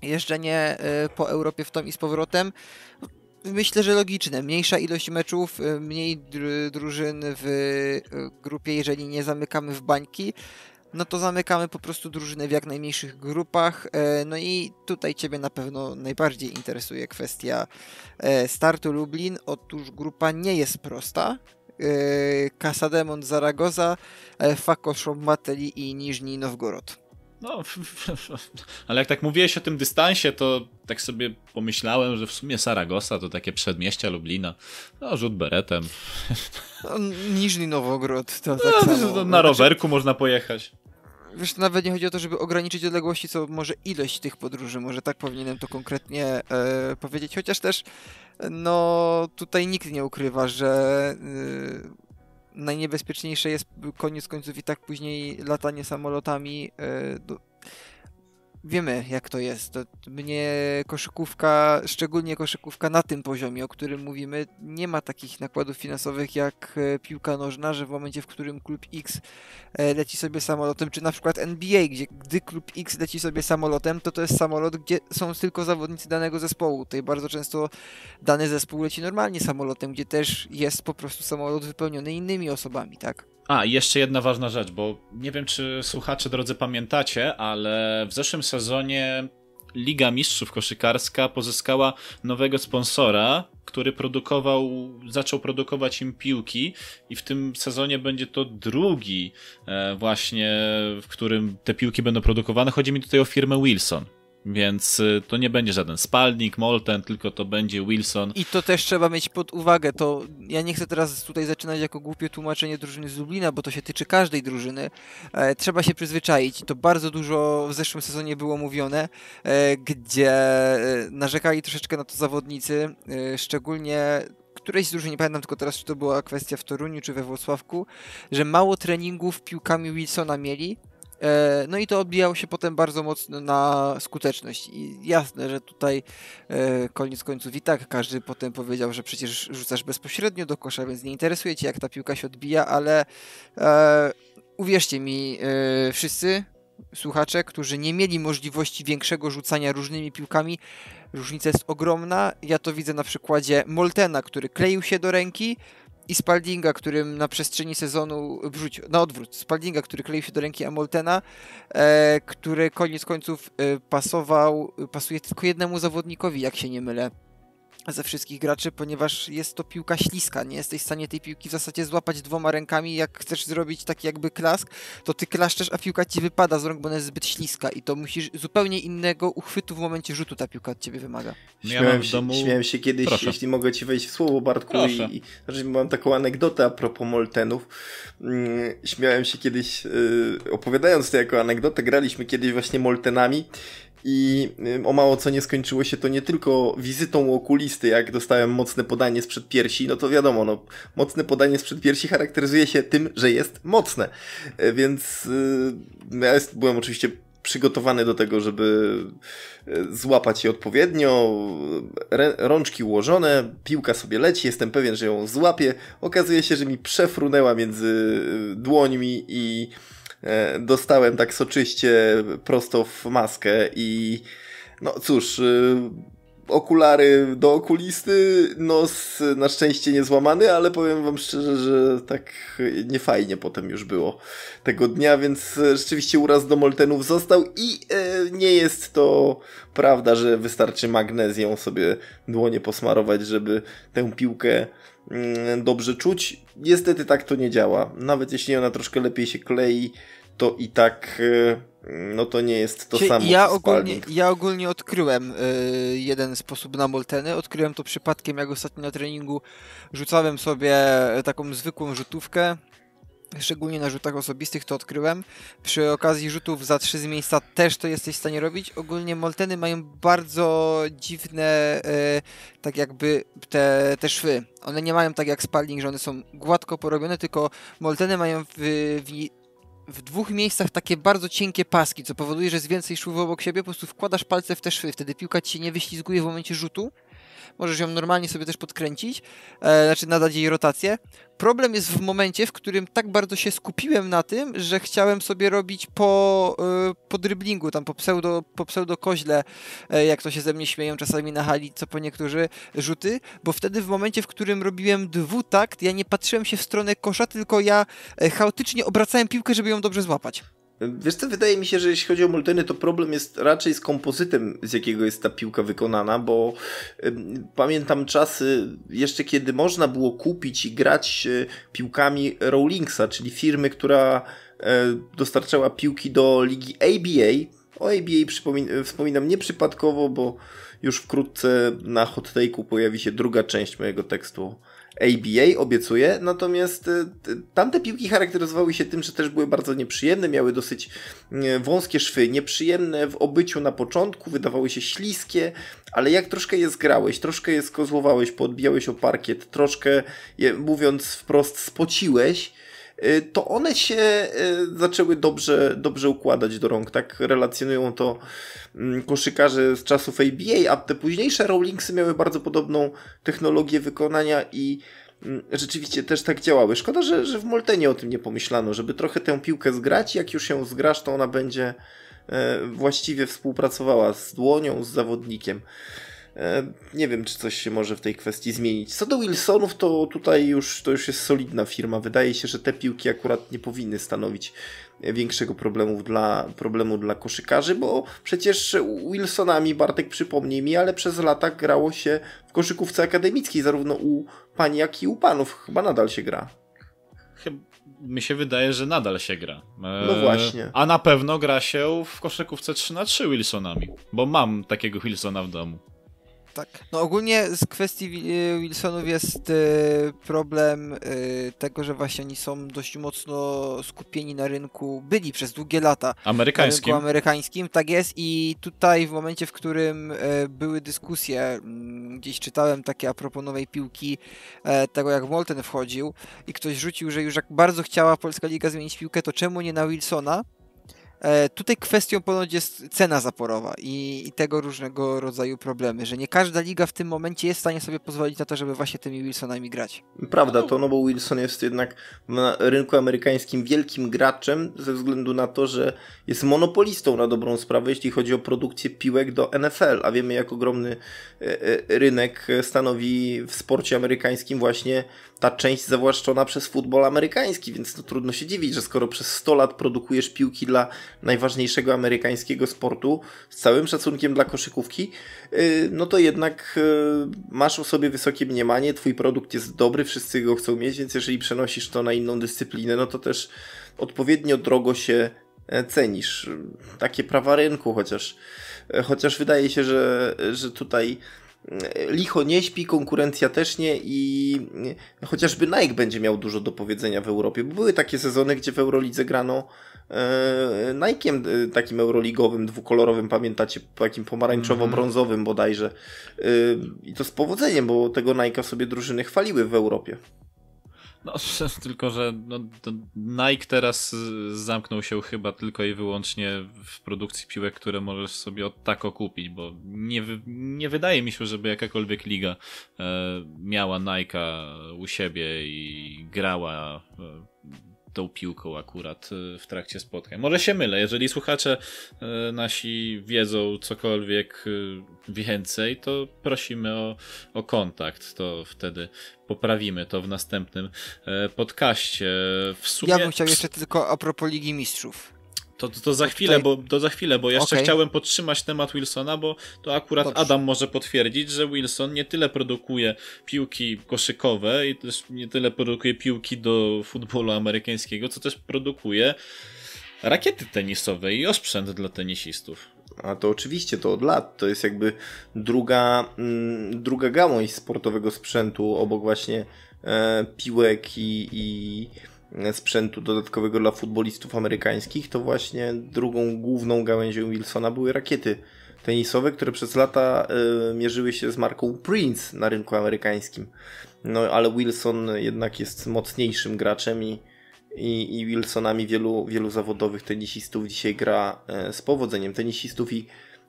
jeżdżenie po Europie w tom i z powrotem myślę, że logiczne. Mniejsza ilość meczów, y, mniej dr drużyn w grupie, jeżeli nie zamykamy w bańki, no to zamykamy po prostu drużyny w jak najmniejszych grupach. E, no i tutaj Ciebie na pewno najbardziej interesuje kwestia e, startu Lublin. Otóż grupa nie jest prosta. E, Casademont Zaragoza, Fako Mateli i Niżni Nowgorod. No, ale jak tak mówiłeś o tym dystansie, to tak sobie pomyślałem, że w sumie Saragossa to takie przedmieścia Lublina. No, rzut beretem. No, Niżny Nowogród to tak no. Na znaczy- rowerku można pojechać. Wiesz, nawet nie chodzi o to, żeby ograniczyć odległości, co może ilość tych podróży, może tak powinienem to konkretnie e, powiedzieć, chociaż też no tutaj nikt nie ukrywa, że e, najniebezpieczniejsze jest koniec końców i tak później latanie samolotami e, do, wiemy jak to jest. To mnie koszykówka, szczególnie koszykówka na tym poziomie, o którym mówimy, nie ma takich nakładów finansowych jak e, piłka nożna, że w momencie, w którym klub X e, leci sobie samolotem, czy na przykład NBA, gdzie gdy klub X leci sobie samolotem, to to jest samolot, gdzie są tylko zawodnicy danego zespołu. Tutaj bardzo często dany zespół leci normalnie samolotem, gdzie też jest po prostu samolot wypełniony innymi osobami, tak? A, jeszcze jedna ważna rzecz, bo nie wiem, czy słuchacze drodzy pamiętacie, ale w zeszłym sezonie Liga Mistrzów Koszykarska pozyskała nowego sponsora, który produkował, zaczął produkować im piłki i w tym sezonie będzie to drugi e, właśnie, w którym te piłki będą produkowane. Chodzi mi tutaj o firmę Wilson. Więc y, to nie będzie żaden Spalnik, Molten, tylko to będzie Wilson. I to też trzeba mieć pod uwagę. To ja nie chcę teraz tutaj zaczynać jako głupie tłumaczenie drużyny z Lublina, bo to się tyczy każdej drużyny. E, trzeba się przyzwyczaić. To bardzo dużo w zeszłym sezonie było mówione, e, gdzie e, narzekali troszeczkę na to zawodnicy, e, szczególnie którejś z drużyn, nie pamiętam tylko teraz, czy to była kwestia w Toruniu, czy we Włocławku, że mało treningów piłkami Wilsona mieli, no i to odbijało się potem bardzo mocno na skuteczność. I jasne, że tutaj e, koniec końców i tak każdy potem powiedział, że przecież rzucasz bezpośrednio do kosza, więc nie interesuje cię jak ta piłka się odbija, ale e, uwierzcie mi e, wszyscy słuchacze, którzy nie mieli możliwości większego rzucania różnymi piłkami, różnica jest ogromna. Ja to widzę na przykładzie Moltena, który kleił się do ręki, i Spaldinga, którym na przestrzeni sezonu wrzucił, na odwrót, Spaldinga, który kleił się do ręki Amoltena, e, który koniec końców e, pasował, pasuje tylko jednemu zawodnikowi, jak się nie mylę ze wszystkich graczy, ponieważ jest to piłka śliska. Nie jesteś w stanie tej piłki w zasadzie złapać dwoma rękami. Jak chcesz zrobić taki jakby klask, to ty klaszczesz, a piłka ci wypada z rąk, bo ona jest zbyt śliska i to musisz zupełnie innego uchwytu w momencie rzutu ta piłka od ciebie wymaga. No ja śmiałem, się, domu... śmiałem się kiedyś, Proszę. jeśli mogę ci wejść w słowo, Bartku, Proszę. i, i znaczy mam taką anegdotę a propos Moltenów. Mm, śmiałem się kiedyś, yy, opowiadając to jako anegdotę, graliśmy kiedyś właśnie Moltenami i o mało co nie skończyło się to nie tylko wizytą u okulisty, jak dostałem mocne podanie sprzed piersi, no to wiadomo, no, mocne podanie sprzed piersi charakteryzuje się tym, że jest mocne. E, więc yy, ja jest, byłem oczywiście przygotowany do tego, żeby e, złapać je odpowiednio, rączki ułożone, piłka sobie leci, jestem pewien, że ją złapię. Okazuje się, że mi przefrunęła między dłońmi i dostałem tak soczyście prosto w maskę i no cóż, okulary do okulisty, nos na szczęście nie złamany, ale powiem wam szczerze, że tak niefajnie potem już było tego dnia, więc rzeczywiście uraz do Moltenów został i e, nie jest to prawda, że wystarczy magnezją sobie dłonie posmarować, żeby tę piłkę dobrze czuć. Niestety tak to nie działa. Nawet jeśli ona troszkę lepiej się klei, to i tak e, no to nie jest to Cie, samo. Ja ogólnie, ja ogólnie odkryłem y, jeden sposób na Molteny. Odkryłem to przypadkiem, jak ostatnio na treningu rzucałem sobie taką zwykłą rzutówkę. Szczególnie na rzutach osobistych to odkryłem. Przy okazji rzutów za trzy z miejsca też to jesteś w stanie robić. Ogólnie Molteny mają bardzo dziwne, y, tak jakby te, te szwy. One nie mają tak jak Spalding, że one są gładko porobione, tylko Molteny mają w, w w dwóch miejscach takie bardzo cienkie paski, co powoduje, że jest więcej szwów obok siebie, po prostu wkładasz palce w te szwy, wtedy piłka ci nie wyślizguje w momencie rzutu, możesz ją normalnie sobie też podkręcić, e, znaczy nadać jej rotację. Problem jest w momencie, w którym tak bardzo się skupiłem na tym, że chciałem sobie robić po, e, po dryblingu, tam po pseudo, po pseudo koźle, e, jak to się ze mnie śmieją czasami na hali, co po niektórzy rzuty, bo wtedy w momencie, w którym robiłem dwutakt, ja nie patrzyłem się w stronę kosza, tylko ja e, chaotycznie obracałem piłkę, żeby ją dobrze złapać. Wiesz co, wydaje mi się, że jeśli chodzi o Molteny, to problem jest raczej z kompozytem, z jakiego jest ta piłka wykonana, bo pamiętam czasy jeszcze kiedy można było kupić i grać y, piłkami Rowlingsa, czyli firmy, która y, dostarczała piłki do ligi ABA. O ABA wspominam nieprzypadkowo, bo już wkrótce na hot take'u pojawi się druga część mojego tekstu ABA, obiecuję. Natomiast y, tamte piłki charakteryzowały się tym, że też były bardzo nieprzyjemne, miały dosyć y, wąskie szwy, nieprzyjemne w obyciu na początku, wydawały się śliskie, ale jak troszkę je zgrałeś, troszkę je skozłowałeś, podbijałeś o parkiet, troszkę je, mówiąc wprost, spociłeś, to one się zaczęły dobrze, dobrze układać do rąk. Tak relacjonują to mm, koszykarze z czasów ABA, a te późniejsze Rowlingsy miały bardzo podobną technologię wykonania i mm, rzeczywiście też tak działały. Szkoda, że, że w Moltenie o tym nie pomyślano, żeby trochę tę piłkę zgrać. Jak już ją zgrasz, to ona będzie e, właściwie współpracowała z dłonią, z zawodnikiem. E, nie wiem, czy coś się może w tej kwestii zmienić. Co do Wilsonów, to tutaj już to już jest solidna firma. Wydaje się, że te piłki akurat nie powinny stanowić większego problemu dla, problemu dla koszykarzy, bo przecież Wilsonami, Bartek przypomnij mi, ale przez lata grało się w koszykówce akademickiej, zarówno u pani, jak i u panów. Chyba nadal się gra. Chyba mi się wydaje, że nadal się gra. No właśnie. A na pewno gra się w koszykówce 3 na 3 Wilsonami, bo mam takiego Wilsona w domu. Tak. No ogólnie z kwestii y, Wilsonów jest y, problem y, tego, że właśnie oni są dość mocno skupieni na rynku, byli przez długie lata. Amerykańskim. Na rynku amerykańskim, tak jest. I tutaj w momencie, w którym były dyskusje, mm, gdzieś czytałem takie a propos nowej piłki, e, tego jak Molten wchodził i ktoś rzucił, że już jak bardzo chciała Polska Liga zmienić piłkę, to czemu nie na Wilsona? E, tutaj kwestią ponoć jest cena zaporowa i, i, tego różnego rodzaju problemy, że nie każda liga w tym momencie jest w stanie sobie pozwolić na to, żeby właśnie tymi Wilsonami grać. Prawda, to no bo Wilson jest jednak na rynku amerykańskim wielkim graczem ze względu na to, że jest monopolistą na dobrą sprawę, jeśli chodzi o produkcję piłek do NFL, a wiemy jak ogromny e, e, rynek stanowi w sporcie amerykańskim właśnie ta część zawłaszczona przez futbol amerykański, więc to trudno się dziwić, że skoro przez 100 lat produkujesz piłki dla najważniejszego amerykańskiego sportu, z całym szacunkiem dla koszykówki, y, no to jednak y, masz o sobie wysokie mniemanie, twój produkt jest dobry, wszyscy go chcą mieć, więc jeżeli przenosisz to na inną dyscyplinę, no to też odpowiednio drogo się e, cenisz. Takie prawa rynku, chociaż, e, chociaż wydaje się, że, że tutaj licho nie śpi, konkurencja też nie i chociażby Nike będzie miał dużo do powiedzenia w Europie, bo były takie sezony, gdzie w Eurolidze grano e, Nike'iem e, takim euroligowym, dwukolorowym, pamiętacie, takim pomarańczowo-brązowym mhm. bodajże. E, I to z powodzeniem, bo tego Nike'a sobie drużyny chwaliły w Europie. No, tylko że no, Nike teraz zamknął się chyba tylko i wyłącznie w produkcji piłek, które możesz sobie od tako kupić, bo nie, nie wydaje mi się, żeby jakakolwiek liga e, miała Nike'a u siebie i grała e, tą piłką akurat y, w trakcie spotkań. Może się mylę, jeżeli słuchacze y, nasi wiedzą cokolwiek y, więcej, to prosimy o, o kontakt, to wtedy poprawimy to w następnym podcaście. W sumie... Ja bym chciał jeszcze tylko a propos Ligi Mistrzów. To, to, to za chwilę, tutaj... bo, to za chwilę, bo jeszcze okay. chciałem podtrzymać temat Wilsona, bo to akurat Dobrze. Adam może potwierdzić, że Wilson nie tyle produkuje piłki koszykowe i też nie tyle produkuje piłki do futbolu amerykańskiego, co też produkuje rakiety tenisowe i osprzęt dla tenisistów. A to oczywiście to od lat. To jest jakby druga, mm, druga gałąź sportowego sprzętu obok właśnie e, piłek i, i sprzętu dodatkowego dla futbolistów amerykańskich, to właśnie drugą główną gałęzią Wilsona były rakiety tenisowe, które przez lata y, mierzyły się z marką Prince na rynku amerykańskim. No ale Wilson jednak jest mocniejszym graczem i, i, i Wilsonami wielu, wielu zawodowych tenisistów dzisiaj gra y, z powodzeniem. Tenisistów i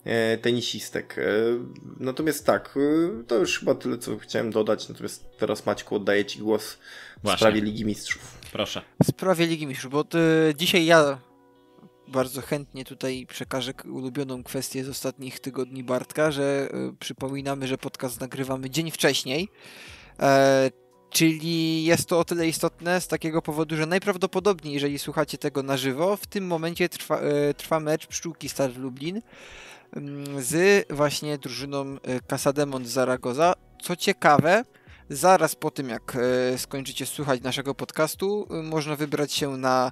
y, tenisistek. Natomiast tak, to już chyba tyle, co chciałem dodać. Natomiast teraz Maćku oddaję Ci głos w Właśnie. sprawie Ligi Mistrzów. Proszę. W sprawie Ligi Mistrzów, bo y, dzisiaj ja bardzo chętnie tutaj przekażę ulubioną kwestię z ostatnich tygodni Bartka, że y, przypominamy, że podcast nagrywamy dzień wcześniej. E, czyli jest to o tyle istotne z takiego powodu, że najprawdopodobniej, jeżeli słuchacie tego na żywo, w tym momencie trwa, e, trwa mecz Pszczółki Star Lublin mm, z właśnie drużyną Casademont Zaragoza. Co ciekawe, Zaraz po tym, jak e, skończycie słuchać naszego podcastu, e, można wybrać się na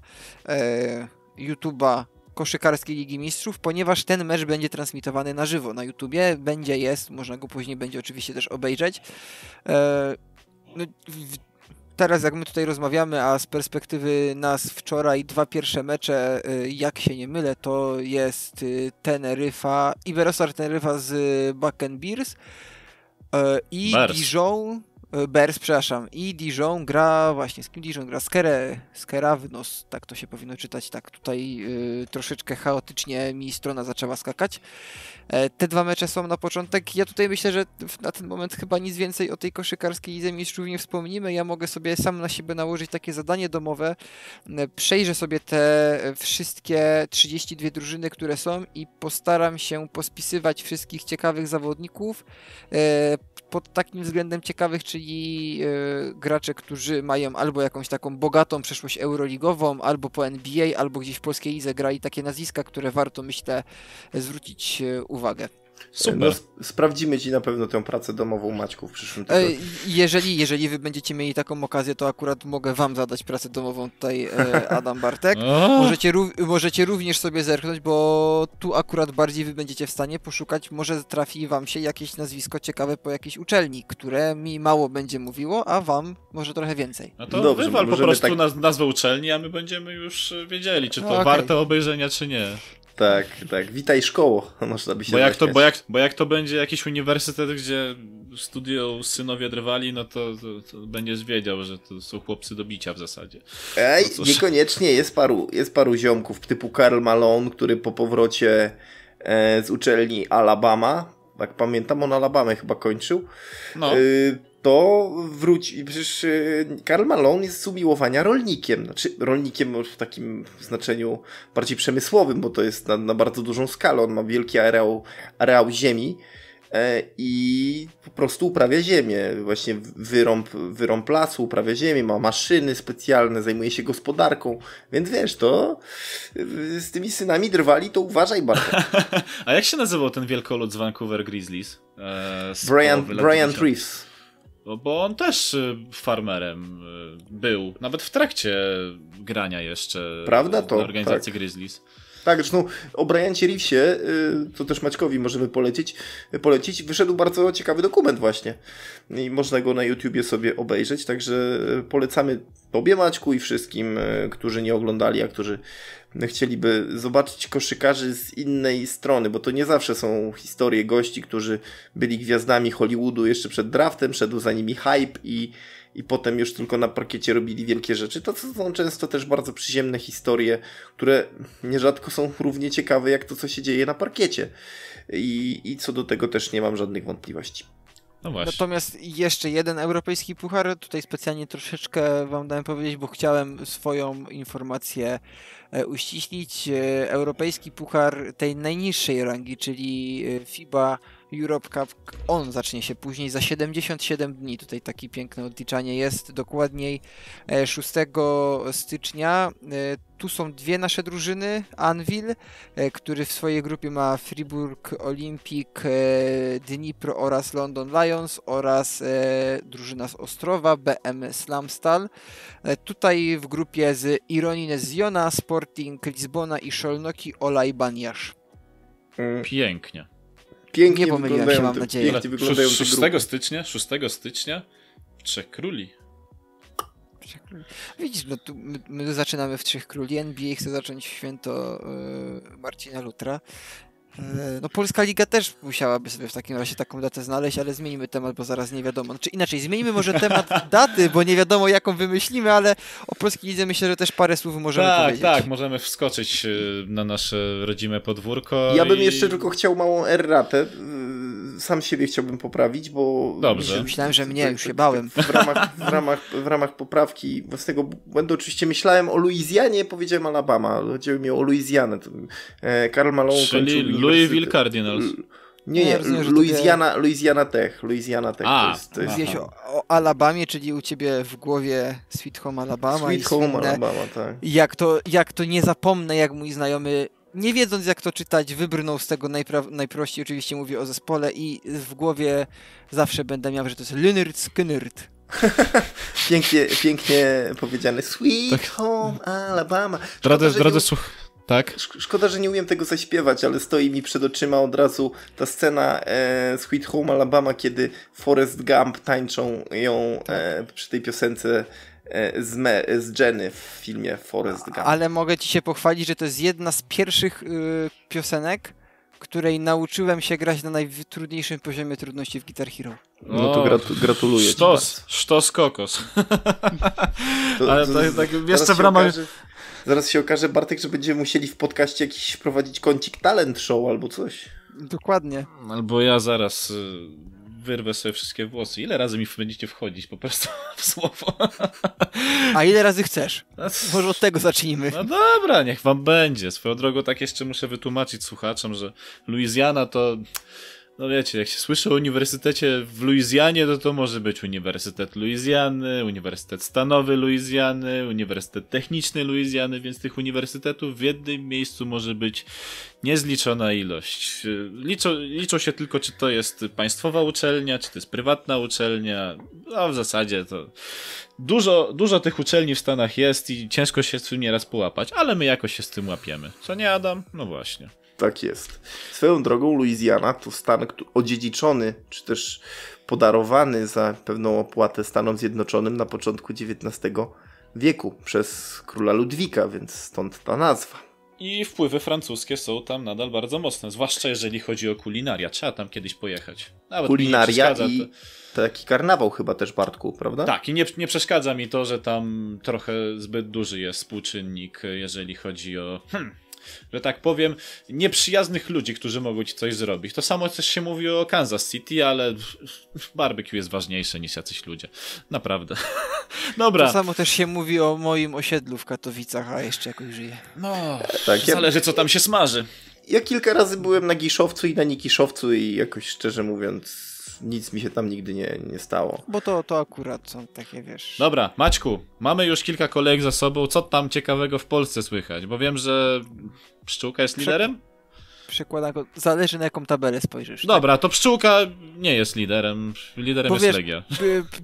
e, YouTube'a Koszykarskiej Ligi Mistrzów, ponieważ ten mecz będzie transmitowany na żywo na YouTubie. Będzie, jest, można go później będzie oczywiście też obejrzeć. No, teraz jak my tutaj rozmawiamy, a z perspektywy nas wczoraj dwa pierwsze mecze, jak się nie mylę, to jest Teneryfa, Iberostar Teneryfa z Bakken Bears i Bears. Dijon Bears, przepraszam, i Dijon gra właśnie, z kim Dijon gra? Skere, Skerawnos, tak to się powinno czytać, tak tutaj y, troszeczkę chaotycznie mi strona zaczęła skakać. E, te dwa mecze są na początek. Ja tutaj myślę, że na ten moment chyba nic więcej o tej koszykarskiej Lidze Mistrzów nie wspomnimy. Ja mogę sobie sam na siebie nałożyć takie zadanie domowe. E, przejrzę sobie te wszystkie 32 drużyny, które są i postaram się pospisywać wszystkich ciekawych zawodników e, pod takim względem ciekawych, czyli gracze, którzy mają albo jakąś taką bogatą przeszłość euroligową, albo po NBA, albo gdzieś w polskiej lidze grali takie nazwiska, które warto myślę zwrócić uwagę uwagę. Super. No, sprawdzimy ci na pewno tę pracę domową Maćku w przyszłym tygodniu. Jeżeli, jeżeli wy będziecie mieli taką okazję, to akurat mogę wam zadać pracę domową tutaj e, Adam Bartek. możecie, możecie również sobie zerknąć, bo tu akurat bardziej wy będziecie w stanie poszukać, może trafi wam się jakieś nazwisko ciekawe po jakiejś uczelni, które mi mało będzie mówiło, a wam może trochę więcej. No to Dobrze, wywal po prostu tak... nazwę uczelni, a my będziemy już wiedzieli, czy to okay. warte obejrzenia, czy nie. Tak, tak. Witaj szkoło, można by się bo jak, to, bo, jak, bo jak to będzie jakiś uniwersytet, gdzie studio synowie drwali, no to, to, to, będziesz wiedział, że to są chłopcy do bicia w zasadzie. Ej, no niekoniecznie. Jest paru, jest paru ziomków typu Karl Malone, który po powrocie e, z uczelni Alabama, jak pamiętam, on Alabamę chyba kończył. No. Y, to wróci. Przecież y, Karl Malone jest z umiłowania rolnikiem. Znaczy, rolnikiem w takim znaczeniu bardziej przemysłowym, bo to jest na, na bardzo dużą skalę. On ma wielki areał, areał ziemi e, i po prostu uprawia ziemię. Właśnie wyrąb, wyrąb lasu, uprawia ziemię, ma maszyny specjalne, zajmuje się gospodarką. Więc wiesz, to y, z tymi synami drwali, to uważaj bardzo. A jak się nazywał ten wielkolud z Vancouver Grizzlies? E, Brian, Brian Reeves. Bo, bo on też y, farmerem y, był, nawet w trakcie grania jeszcze Prawda to? organizacji tak. Grizzlies. Tak, zresztą o Briancie Reevesie, y, to też Maćkowi możemy polecić, polecić, wyszedł bardzo ciekawy dokument właśnie i można go na YouTubie sobie obejrzeć, także polecamy Tobie Maćku i wszystkim, którzy nie oglądali, a którzy chcieliby zobaczyć koszykarzy z innej strony, bo to nie zawsze są historie gości, którzy byli gwiazdami Hollywoodu jeszcze przed draftem, szedł za nimi hype i, i potem już tylko na parkiecie robili wielkie rzeczy, to są często też bardzo przyziemne historie, które nierzadko są równie ciekawe jak to, co się dzieje na parkiecie. I, i co do tego też nie mam żadnych wątpliwości. No właśnie. Natomiast jeszcze jeden europejski puchar, tutaj specjalnie troszeczkę wam dałem powiedzieć, bo chciałem swoją informację uściślić. E, europejski puchar tej najniższej rangi, czyli e, FIBA Europe Cup, on zacznie się później za 77 dni. Tutaj takie piękne odliczanie jest. Dokładniej 6 stycznia. Tu są dwie nasze drużyny. Anvil, który w swojej grupie ma Fribourg Olympic, Dnipro oraz London Lions oraz drużyna z Ostrowa, BM Slamstal. Tutaj w grupie z Ironines Ziona, Sporting Lizbona i Szolnoki Olaj Baniasz. Pięknie. Pięknie Nie pomyliłem się, mam te, nadzieję. Pięknie wyglądają 6 te grupy. stycznia, 6 stycznia Trzech Króli. Widzisz, no tu my, my zaczynamy w Trzech Króli, NBA chce zacząć święto e, Marcina Lutra. E, no Polska Liga też musiałaby sobie w takim razie taką datę znaleźć, ale zmienimy temat, bo zaraz nie wiadomo. Znaczy inaczej, zmienimy może temat daty, bo nie wiadomo jaką wymyślimy, ale o Polskiej Lidze myślę, że też parę słów możemy tak, powiedzieć. tak, możemy wskoczyć y, na nasze rodzime podwórko. Ja bym i... jeszcze tylko chciał małą erratę. y, Sam siebie chciałbym poprawić, bo. Dobrze. Myślałem, że mnie, już się bałem. W ramach, w ramach, w ramach poprawki własnego błędu oczywiście myślałem o Luizjanie, powiedziałem Alabama. Chodziło mi o Luizjanę. E, Karl Malone Czyli kończył Louisville Cardinals. Nie, Nie, nie, rozumiem, że Louisiana, Louisiana Tech. Louisiana Tech A, to jest, to jest Mówiłeś o, o Alabamie, czyli u ciebie w głowie Sweet Home Alabama Sweet i Home słynne Alabama, tak. Jak to, jak to nie zapomnę, jak mój znajomy, nie wiedząc jak to czytać, wybrnął z tego najpra- najprościej, oczywiście mówię o zespole i w głowie zawsze będę miał, że to jest Lynyrd Skynyrd. Pięknie, pięknie powiedziane. Sweet Tak. Home Alabama. Szkoda, Drodzy, drodzy nie- słuch... Tak? Szk- Szkoda, że nie umiem tego zaśpiewać, ale stoi mi przed oczyma od razu ta scena e, Sweet Home Alabama, kiedy Forrest Gump tańczą ją e, przy tej piosence e, z, Me, z Jenny w filmie Forrest Gump. Ale mogę ci się pochwalić, że to jest jedna z pierwszych y, piosenek, której nauczyłem się grać na najtrudniejszym poziomie trudności w Guitar Hero. No to gratu- gratuluję ci Sztos, sztos kokos. To- ale to- tak- tak jeszcze w ramach- Okaże, zaraz się okaże, Bartek, że będziemy musieli w podcaście jakiś wprowadzić kącik talent show albo coś. Dokładnie. Albo ja zaraz y, wyrwę sobie wszystkie włosy. Ile razy mi będziecie wchodzić po prostu w słowo? A ile razy chcesz? No, Może od tego zacznijmy. No dobra, niech wam będzie. Swoją drogą tak jeszcze muszę wytłumaczyć słuchaczom, że Luizjana to... No wiecie, jak się słyszy o uniwersytecie w Luizjanie, to to może być Uniwersytet Luizjany, Uniwersytet Stanowy Luizjany, Uniwersytet Techniczny Luizjany, więc tych uniwersytetów w jednym miejscu może być niezliczona ilość. Liczą, liczą się tylko, czy to jest państwowa uczelnia, czy to jest prywatna uczelnia. No w zasadzie to dużo, dużo tych uczelni w Stanach jest i ciężko się z tym nieraz połapać, ale my jakoś się z tym łapiemy. Co nie, Adam? No właśnie. Tak jest. Swoją drogą Louisiana to stan odziedziczony, czy też podarowany za pewną opłatę Stanom Zjednoczonym na początku XIX wieku przez króla Ludwika, więc stąd ta nazwa. I wpływy francuskie są tam nadal bardzo mocne, zwłaszcza jeżeli chodzi o kulinaria. Trzeba tam kiedyś pojechać. Nawet Kulinaria i taki karnawał chyba też, Bartku, prawda? Tak, i nie, nie przeszkadza mi to, że tam trochę zbyt duży jest współczynnik, jeżeli chodzi o, hmm, że tak powiem, nieprzyjaznych ludzi, którzy mogą ci coś zrobić. To samo też się mówi o Kansas City, ale barbecue jest ważniejsze niż jacyś ludzie. Naprawdę. Dobra. To samo też się mówi o moim osiedlu w Katowicach, a jeszcze jakoś żyje. No, Tak, ja- zależy co tam się smaży. Ja kilka razy byłem na Giszowcu i na Nikiszowcu i jakoś szczerze mówiąc nic mi się tam nigdy nie, nie stało. Bo to, to akurat są takie, wiesz... Dobra, Maćku, mamy już kilka kolejek za sobą. Co tam ciekawego w Polsce słychać? Bo wiem, że Pszczółka jest liderem? Przekładam go, zależy na jaką tabelę spojrzysz. Dobra, to Pszczółka nie jest liderem. Liderem Bo jest wiesz, Legia. P- p-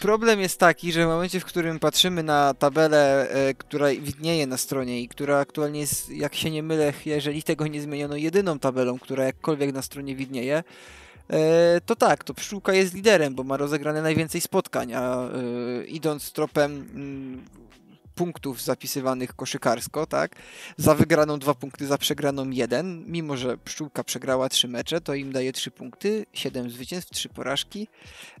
Problem jest taki, że w momencie, w którym patrzymy na tabelę, e, która widnieje na stronie i która aktualnie jest, jak się nie mylę, jeżeli tego nie zmieniono, jedyną tabelą, która jakkolwiek na stronie widnieje, to tak, to Pszczółka jest liderem, bo ma rozegrane najwięcej spotkań, a e, idąc tropem mm, punktów zapisywanych koszykarsko, tak? Za wygraną dwa punkty, za przegraną jeden. Mimo, że Pszczółka przegrała trzy mecze, to im daje trzy punkty, siedem zwycięstw, trzy porażki.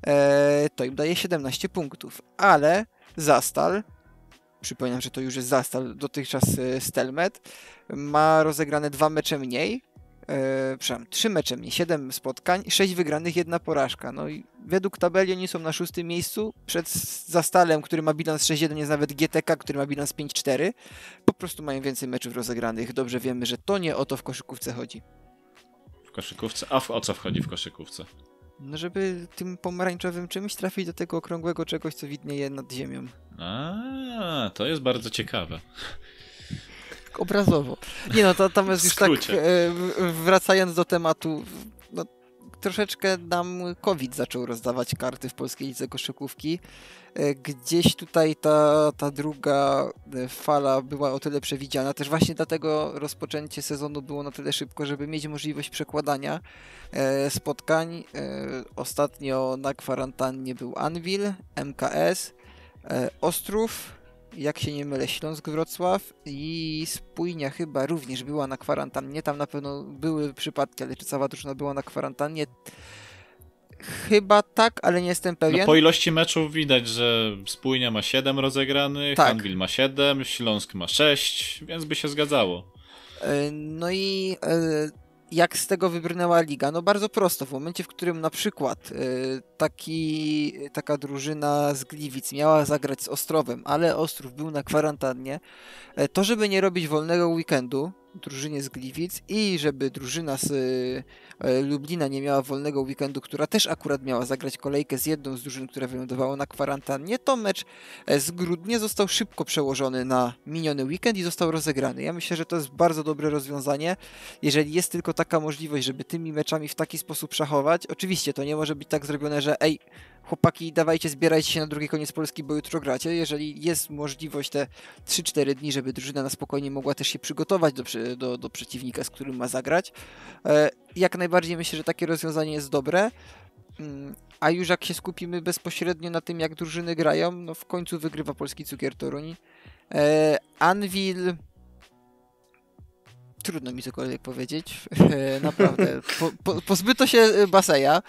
E, to im daje 17 punktów. Ale Zastal, przypominam, że to już jest Zastal, dotychczas e, Stelmet, ma rozegrane dwa mecze mniej, e, przepraszam, trzy mecze mniej, siedem spotkań, sześć wygranych, jedna porażka. No i według tabeli oni są na szóstym miejscu, przed Zastalem, który ma bilans 6-1, jest nawet GTK, który ma bilans 5-4. Po prostu mają więcej meczów rozegranych. Dobrze wiemy, że to nie o to w koszykówce chodzi. W koszykówce? A o co wchodzi w koszykówce? No, żeby tym pomarańczowym czymś trafić do tego okrągłego czegoś, co widnieje nad ziemią. A, to jest bardzo ciekawe. Obrazowo. Nie no, to tam jest już tak, e, wracając do tematu, no, troszeczkę nam COVID zaczął rozdawać karty w polskiej lidze koszykówki. E, gdzieś tutaj ta, ta druga e, fala była o tyle przewidziana, też właśnie dlatego rozpoczęcie sezonu było na tyle szybko, żeby mieć możliwość przekładania spotkań. Ostatnio na kwarantannie był Anvil, MKS, Ostrów, jak się nie mylę, Śląsk Wrocław i Spójnia chyba również była na kwarantannie. Tam na pewno były przypadki, ale czy cała drużyna była na kwarantannie? Chyba tak, ale nie jestem pewien. No po ilości meczów widać, że Spójnia ma 7 rozegranych, tak. Anvil ma 7, Śląsk ma 6, więc by się zgadzało. E, no i e, jak z tego wybrnęła liga? No bardzo prosto. W momencie, w którym na przykład y, taki, taka drużyna z Gliwic miała zagrać z Ostrowem, ale Ostrów był na kwarantannie, y, to żeby nie robić wolnego weekendu, drużynie z Gliwic i żeby drużyna z e, Lublina nie miała wolnego weekendu, która też akurat miała zagrać kolejkę z jedną z drużyn, która wylądowała na kwarantannie, to mecz e, z grudnia został szybko przełożony na miniony weekend i został rozegrany. Ja myślę, że to jest bardzo dobre rozwiązanie. Jeżeli jest tylko taka możliwość, żeby tymi meczami w taki sposób szachować, oczywiście to nie może być tak zrobione, że ej, chłopaki, dawajcie, zbierajcie się na drugi koniec Polski, bo jutro gracie. Jeżeli jest możliwość te 3-4 dni, żeby drużyna na spokojnie mogła też się przygotować do, do, do przeciwnika, z którym ma zagrać, e, jak najbardziej myślę, że takie rozwiązanie jest dobre. Mm, a już jak się skupimy bezpośrednio na tym, jak drużyny grają, no w końcu wygrywa polski cukier Toruń. E, Anvil trudno mi cokolwiek powiedzieć. Naprawdę. Po, po, pozbyto się e, Baseja.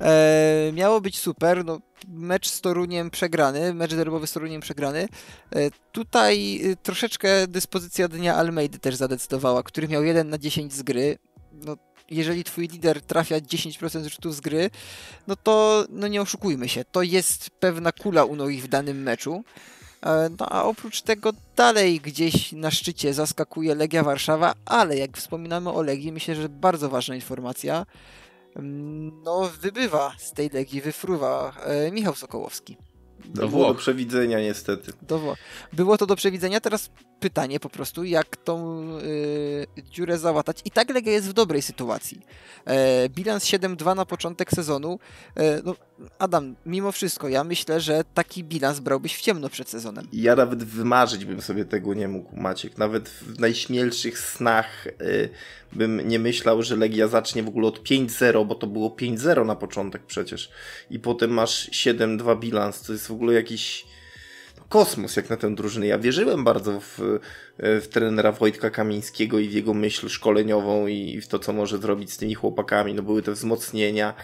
E, miało być super. No, mecz z Toruniem przegrany, mecz derbowy z Toruniem przegrany. E, tutaj e, troszeczkę dyspozycja dnia Almeidy też zadecydowała, który miał 1 na 10 z gry. No, jeżeli twój lider trafia 10% rzutów z gry, no to no nie oszukujmy się, to jest pewna kula u nogi w danym meczu. E, no a oprócz tego dalej gdzieś na szczycie zaskakuje Legia Warszawa, ale jak wspominamy o Legii, myślę, że bardzo ważna informacja, mm, no wybywa z tej Legii, wyfruwa e, Michał Sokołowski. To było do przewidzenia niestety. Do, było to do przewidzenia, teraz pytanie po prostu, jak tą y, dziurę załatać. I tak Legia jest w dobrej sytuacji. E, bilans 7-2 na początek sezonu. E, no, Adam, mimo wszystko, ja myślę, że taki bilans brałbyś w ciemno przed sezonem. Ja nawet wymarzyć bym sobie tego nie mógł, Maciek. Nawet w najśmielszych snach y, bym nie myślał, że Legia zacznie w ogóle od 5-0, bo to było 5-0 na początek przecież. I potem masz 7-2 bilans. To jest w ogóle jakiś kosmos jak na tę drużynę. Ja wierzyłem bardzo w, w trenera Wojtka Kamińskiego i w jego myśl szkoleniową i w to, co może zrobić z tymi chłopakami. No były te wzmocnienia,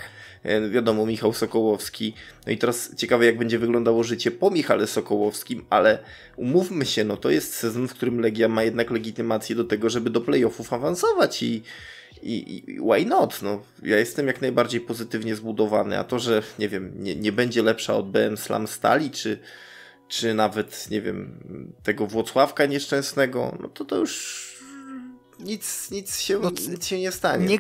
wiadomo, Michał Sokołowski. No i teraz ciekawe, jak będzie wyglądało życie po Michale Sokołowskim, ale umówmy się, no to jest sezon, w którym Legia ma jednak legitymację do tego, żeby do playoffów awansować i i, i why not? No, ja jestem jak najbardziej pozytywnie zbudowany, a to, że nie wiem, nie, nie będzie lepsza od BM Slam Stali, czy, czy nawet, nie wiem, tego Włocławka nieszczęsnego, no to to już nic, nic, się, no, nic się nie stanie. Nie,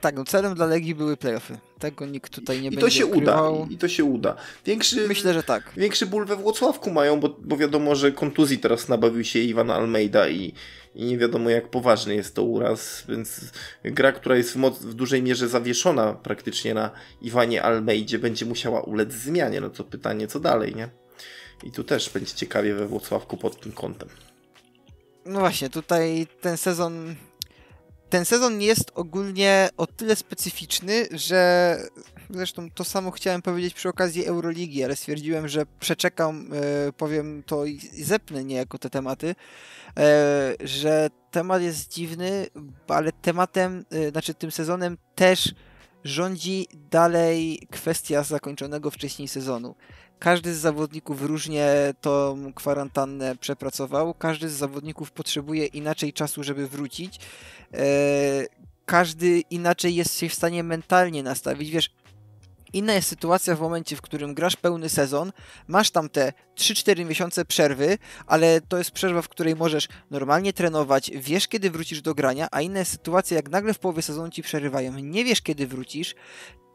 tak, no celem dla Legii były playoffy. Tego nikt tutaj nie I będzie to się ukrywał. uda. I to się uda. Większy, Myślę, że tak. Większy ból we Włocławku mają, bo, bo wiadomo, że kontuzji teraz nabawił się Iwan Almeida i, i nie wiadomo jak poważny jest to uraz, więc gra, która jest w, moc, w dużej mierze zawieszona praktycznie na Iwanie Almeidzie, będzie musiała ulec zmianie. No to pytanie, co dalej, nie? I tu też będzie ciekawie we Włocławku pod tym kątem. No właśnie, tutaj ten sezon ten sezon jest ogólnie o tyle specyficzny, że zresztą to samo chciałem powiedzieć przy okazji Euroligi, ale stwierdziłem, że przeczekam, e, powiem to i zepnę niejako te tematy, e, że temat jest dziwny, ale tematem, e, znaczy tym sezonem też rządzi dalej kwestia zakończonego wcześniej sezonu. Każdy z zawodników różnie tą kwarantannę przepracował, każdy z zawodników potrzebuje inaczej czasu, żeby wrócić. Każdy inaczej jest się w stanie mentalnie nastawić. Wiesz, Inna jest sytuacja w momencie, w którym grasz pełny sezon, masz tam te 3-4 miesiące przerwy, ale to jest przerwa, w której możesz normalnie trenować, wiesz kiedy wrócisz do grania, a inna jest sytuacja, jak nagle w połowie sezonu ci przerywają, nie wiesz kiedy wrócisz,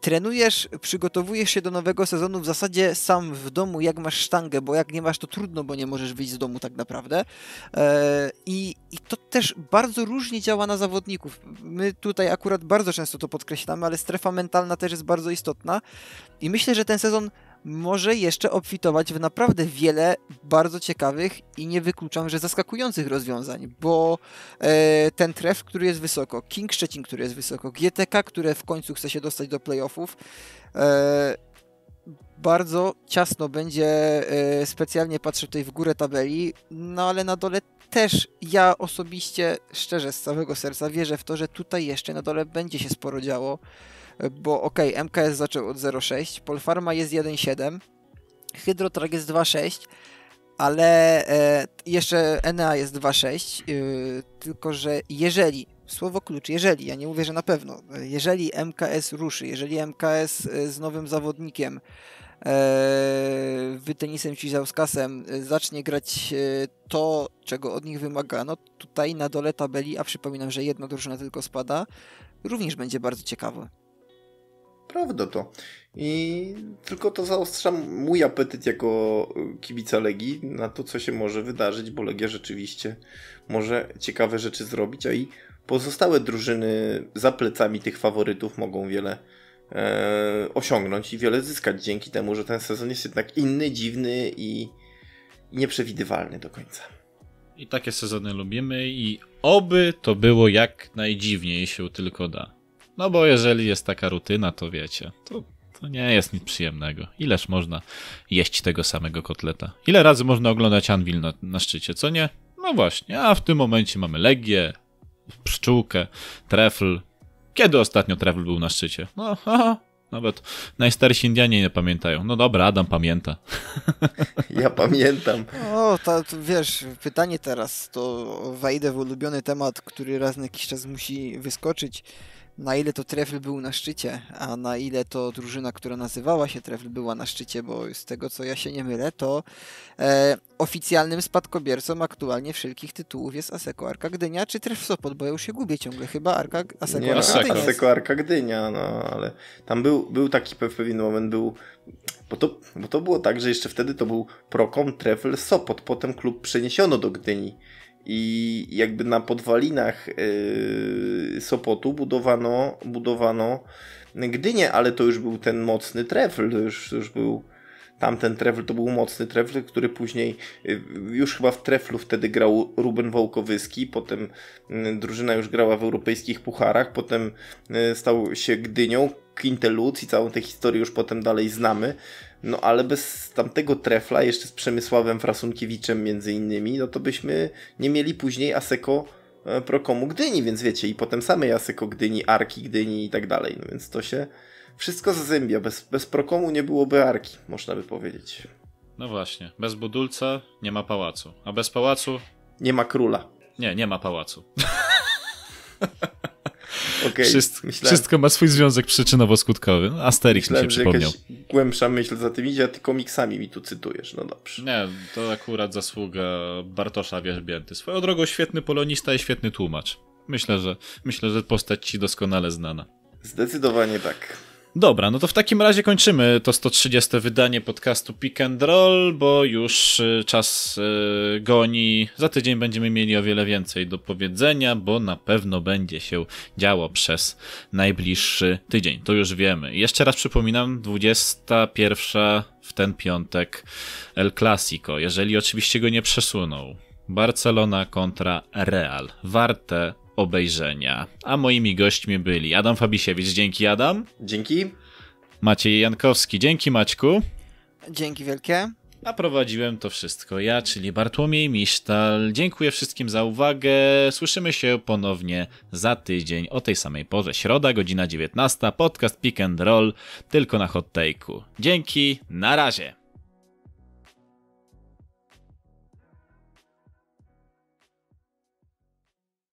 trenujesz, przygotowujesz się do nowego sezonu w zasadzie sam w domu, jak masz sztangę, bo jak nie masz, to trudno, bo nie możesz wyjść z domu tak naprawdę. E, I, I to też bardzo różnie działa na zawodników. My tutaj akurat bardzo często to podkreślamy, ale strefa mentalna też jest bardzo istotna. I myślę, że ten sezon może jeszcze obfitować w naprawdę wiele bardzo ciekawych i nie wykluczam, że zaskakujących rozwiązań, bo e, ten tref, który jest wysoko, King Szczecin, który jest wysoko, GTK, które w końcu chce się dostać do playoffów, e, bardzo ciasno będzie, e, specjalnie patrzę tutaj w górę tabeli, no ale na dole też ja osobiście, szczerze, z całego serca wierzę w to, że tutaj jeszcze na dole będzie się sporo działo bo ok, MKS zaczął od 0,6, Polfarma jest 1,7, Hydrotrag jest 2,6, ale e, jeszcze Enea jest 2,6, yy, tylko że jeżeli, słowo klucz, jeżeli, ja nie mówię, że na pewno, jeżeli MKS ruszy, jeżeli MKS e, z nowym zawodnikiem e, Tenisem Cizauskasem e, zacznie grać to, czego od nich wymagano, tutaj na dole tabeli, a przypominam, że jedna drużyna tylko spada, również będzie bardzo ciekawe. Prawda to. I tylko to zaostrza mój apetyt jako kibica Legii na to, co się może wydarzyć, bo Legia rzeczywiście może ciekawe rzeczy zrobić, a i pozostałe drużyny za plecami tych faworytów mogą wiele e, osiągnąć i wiele zyskać dzięki temu, że ten sezon jest jednak inny, dziwny i nieprzewidywalny do końca. I takie sezony lubimy i oby to było jak najdziwniej się tylko da. No bo jeżeli jest taka rutyna, to wiecie, to, to nie jest nic przyjemnego. Ileż można jeść tego samego kotleta? Ile razy można oglądać Anvil na, na szczycie, co nie? No właśnie, a w tym momencie mamy Legię, Pszczółkę, Trefl. Kiedy ostatnio Trefl był na szczycie? No, aha, nawet najstarsi Indianie nie pamiętają. No dobra, Adam pamięta. Ja pamiętam. O, to, to, wiesz, pytanie teraz, to wejdę w ulubiony temat, który raz na jakiś czas musi wyskoczyć na ile to Trefl był na szczycie, a na ile to drużyna, która nazywała się Trefl była na szczycie, bo z tego co ja się nie mylę, to e, oficjalnym spadkobiercą aktualnie wszelkich tytułów jest Aseko Arka Gdynia, czy Tref Sopot, bo ja już się gubię ciągle, chyba Arka, Aseko nie, Arka Gdynia. Aseko Arka Gdynia, no ale tam był, był taki pewien moment, był bo to, bo to było tak, że jeszcze wtedy to był Procom Trefl Sopot, potem klub przeniesiono do Gdyni i jakby na podwalinach yy, Sopotu budowano, budowano Gdynię, ale to już był ten mocny trefl, to już, to już był tamten trefl, to był mocny trefl, który później yy, już chyba w treflu wtedy grał Ruben Wołkowyski, potem yy, drużyna już grała w europejskich pucharach, potem stał się Gdynią, Quinteluz i całą tę historię już potem dalej znamy. No ale bez tamtego trefla, jeszcze z Przemysławem Frasunkiewiczem między innymi, no to byśmy nie mieli później Aseko e, Prokomu Gdyni, więc wiecie, i potem samej Aseko Gdyni, Arki Gdyni i tak dalej. No więc to się wszystko zazębia. Bez, bez Prokomu nie byłoby Arki, można by powiedzieć. No właśnie, bez budulca nie ma pałacu, a bez pałacu... Nie ma króla. Nie, nie ma pałacu. Okay, wszystko, myślałem, wszystko ma swój związek przyczynowo-skutkowy. Asterix myślałem, mi się przypomniał. głębsza myśl za tym idzie, a ty komiksami mi tu cytujesz. No dobrze. Nie, to akurat zasługa Bartosza Wierzbięty. Swoją drogą świetny polonista i świetny tłumacz. Myślę, że myślę, że postać ci doskonale znana. Zdecydowanie tak. Dobra, no to w takim razie kończymy to 130 wydanie podcastu Pick and Roll, bo już y, czas y, goni. Za tydzień będziemy mieli o wiele więcej do powiedzenia, bo na pewno będzie się działo przez najbliższy tydzień. To już wiemy. Jeszcze raz przypominam, 21 w ten piątek El Clasico, jeżeli oczywiście go nie przesuną. Barcelona kontra Real. Warte obejrzenia. A moimi gośćmi byli Adam Fabisiewicz, dzięki Adam. Dzięki. Maciej Jankowski, dzięki Maćku. Dzięki wielkie. A prowadziłem to wszystko ja, czyli Bartłomiej Misztal. Dziękuję wszystkim za uwagę. Słyszymy się ponownie za tydzień o tej samej porze. Środa, godzina 19. Podcast Pick and Roll tylko na hot take'u. Dzięki, na razie.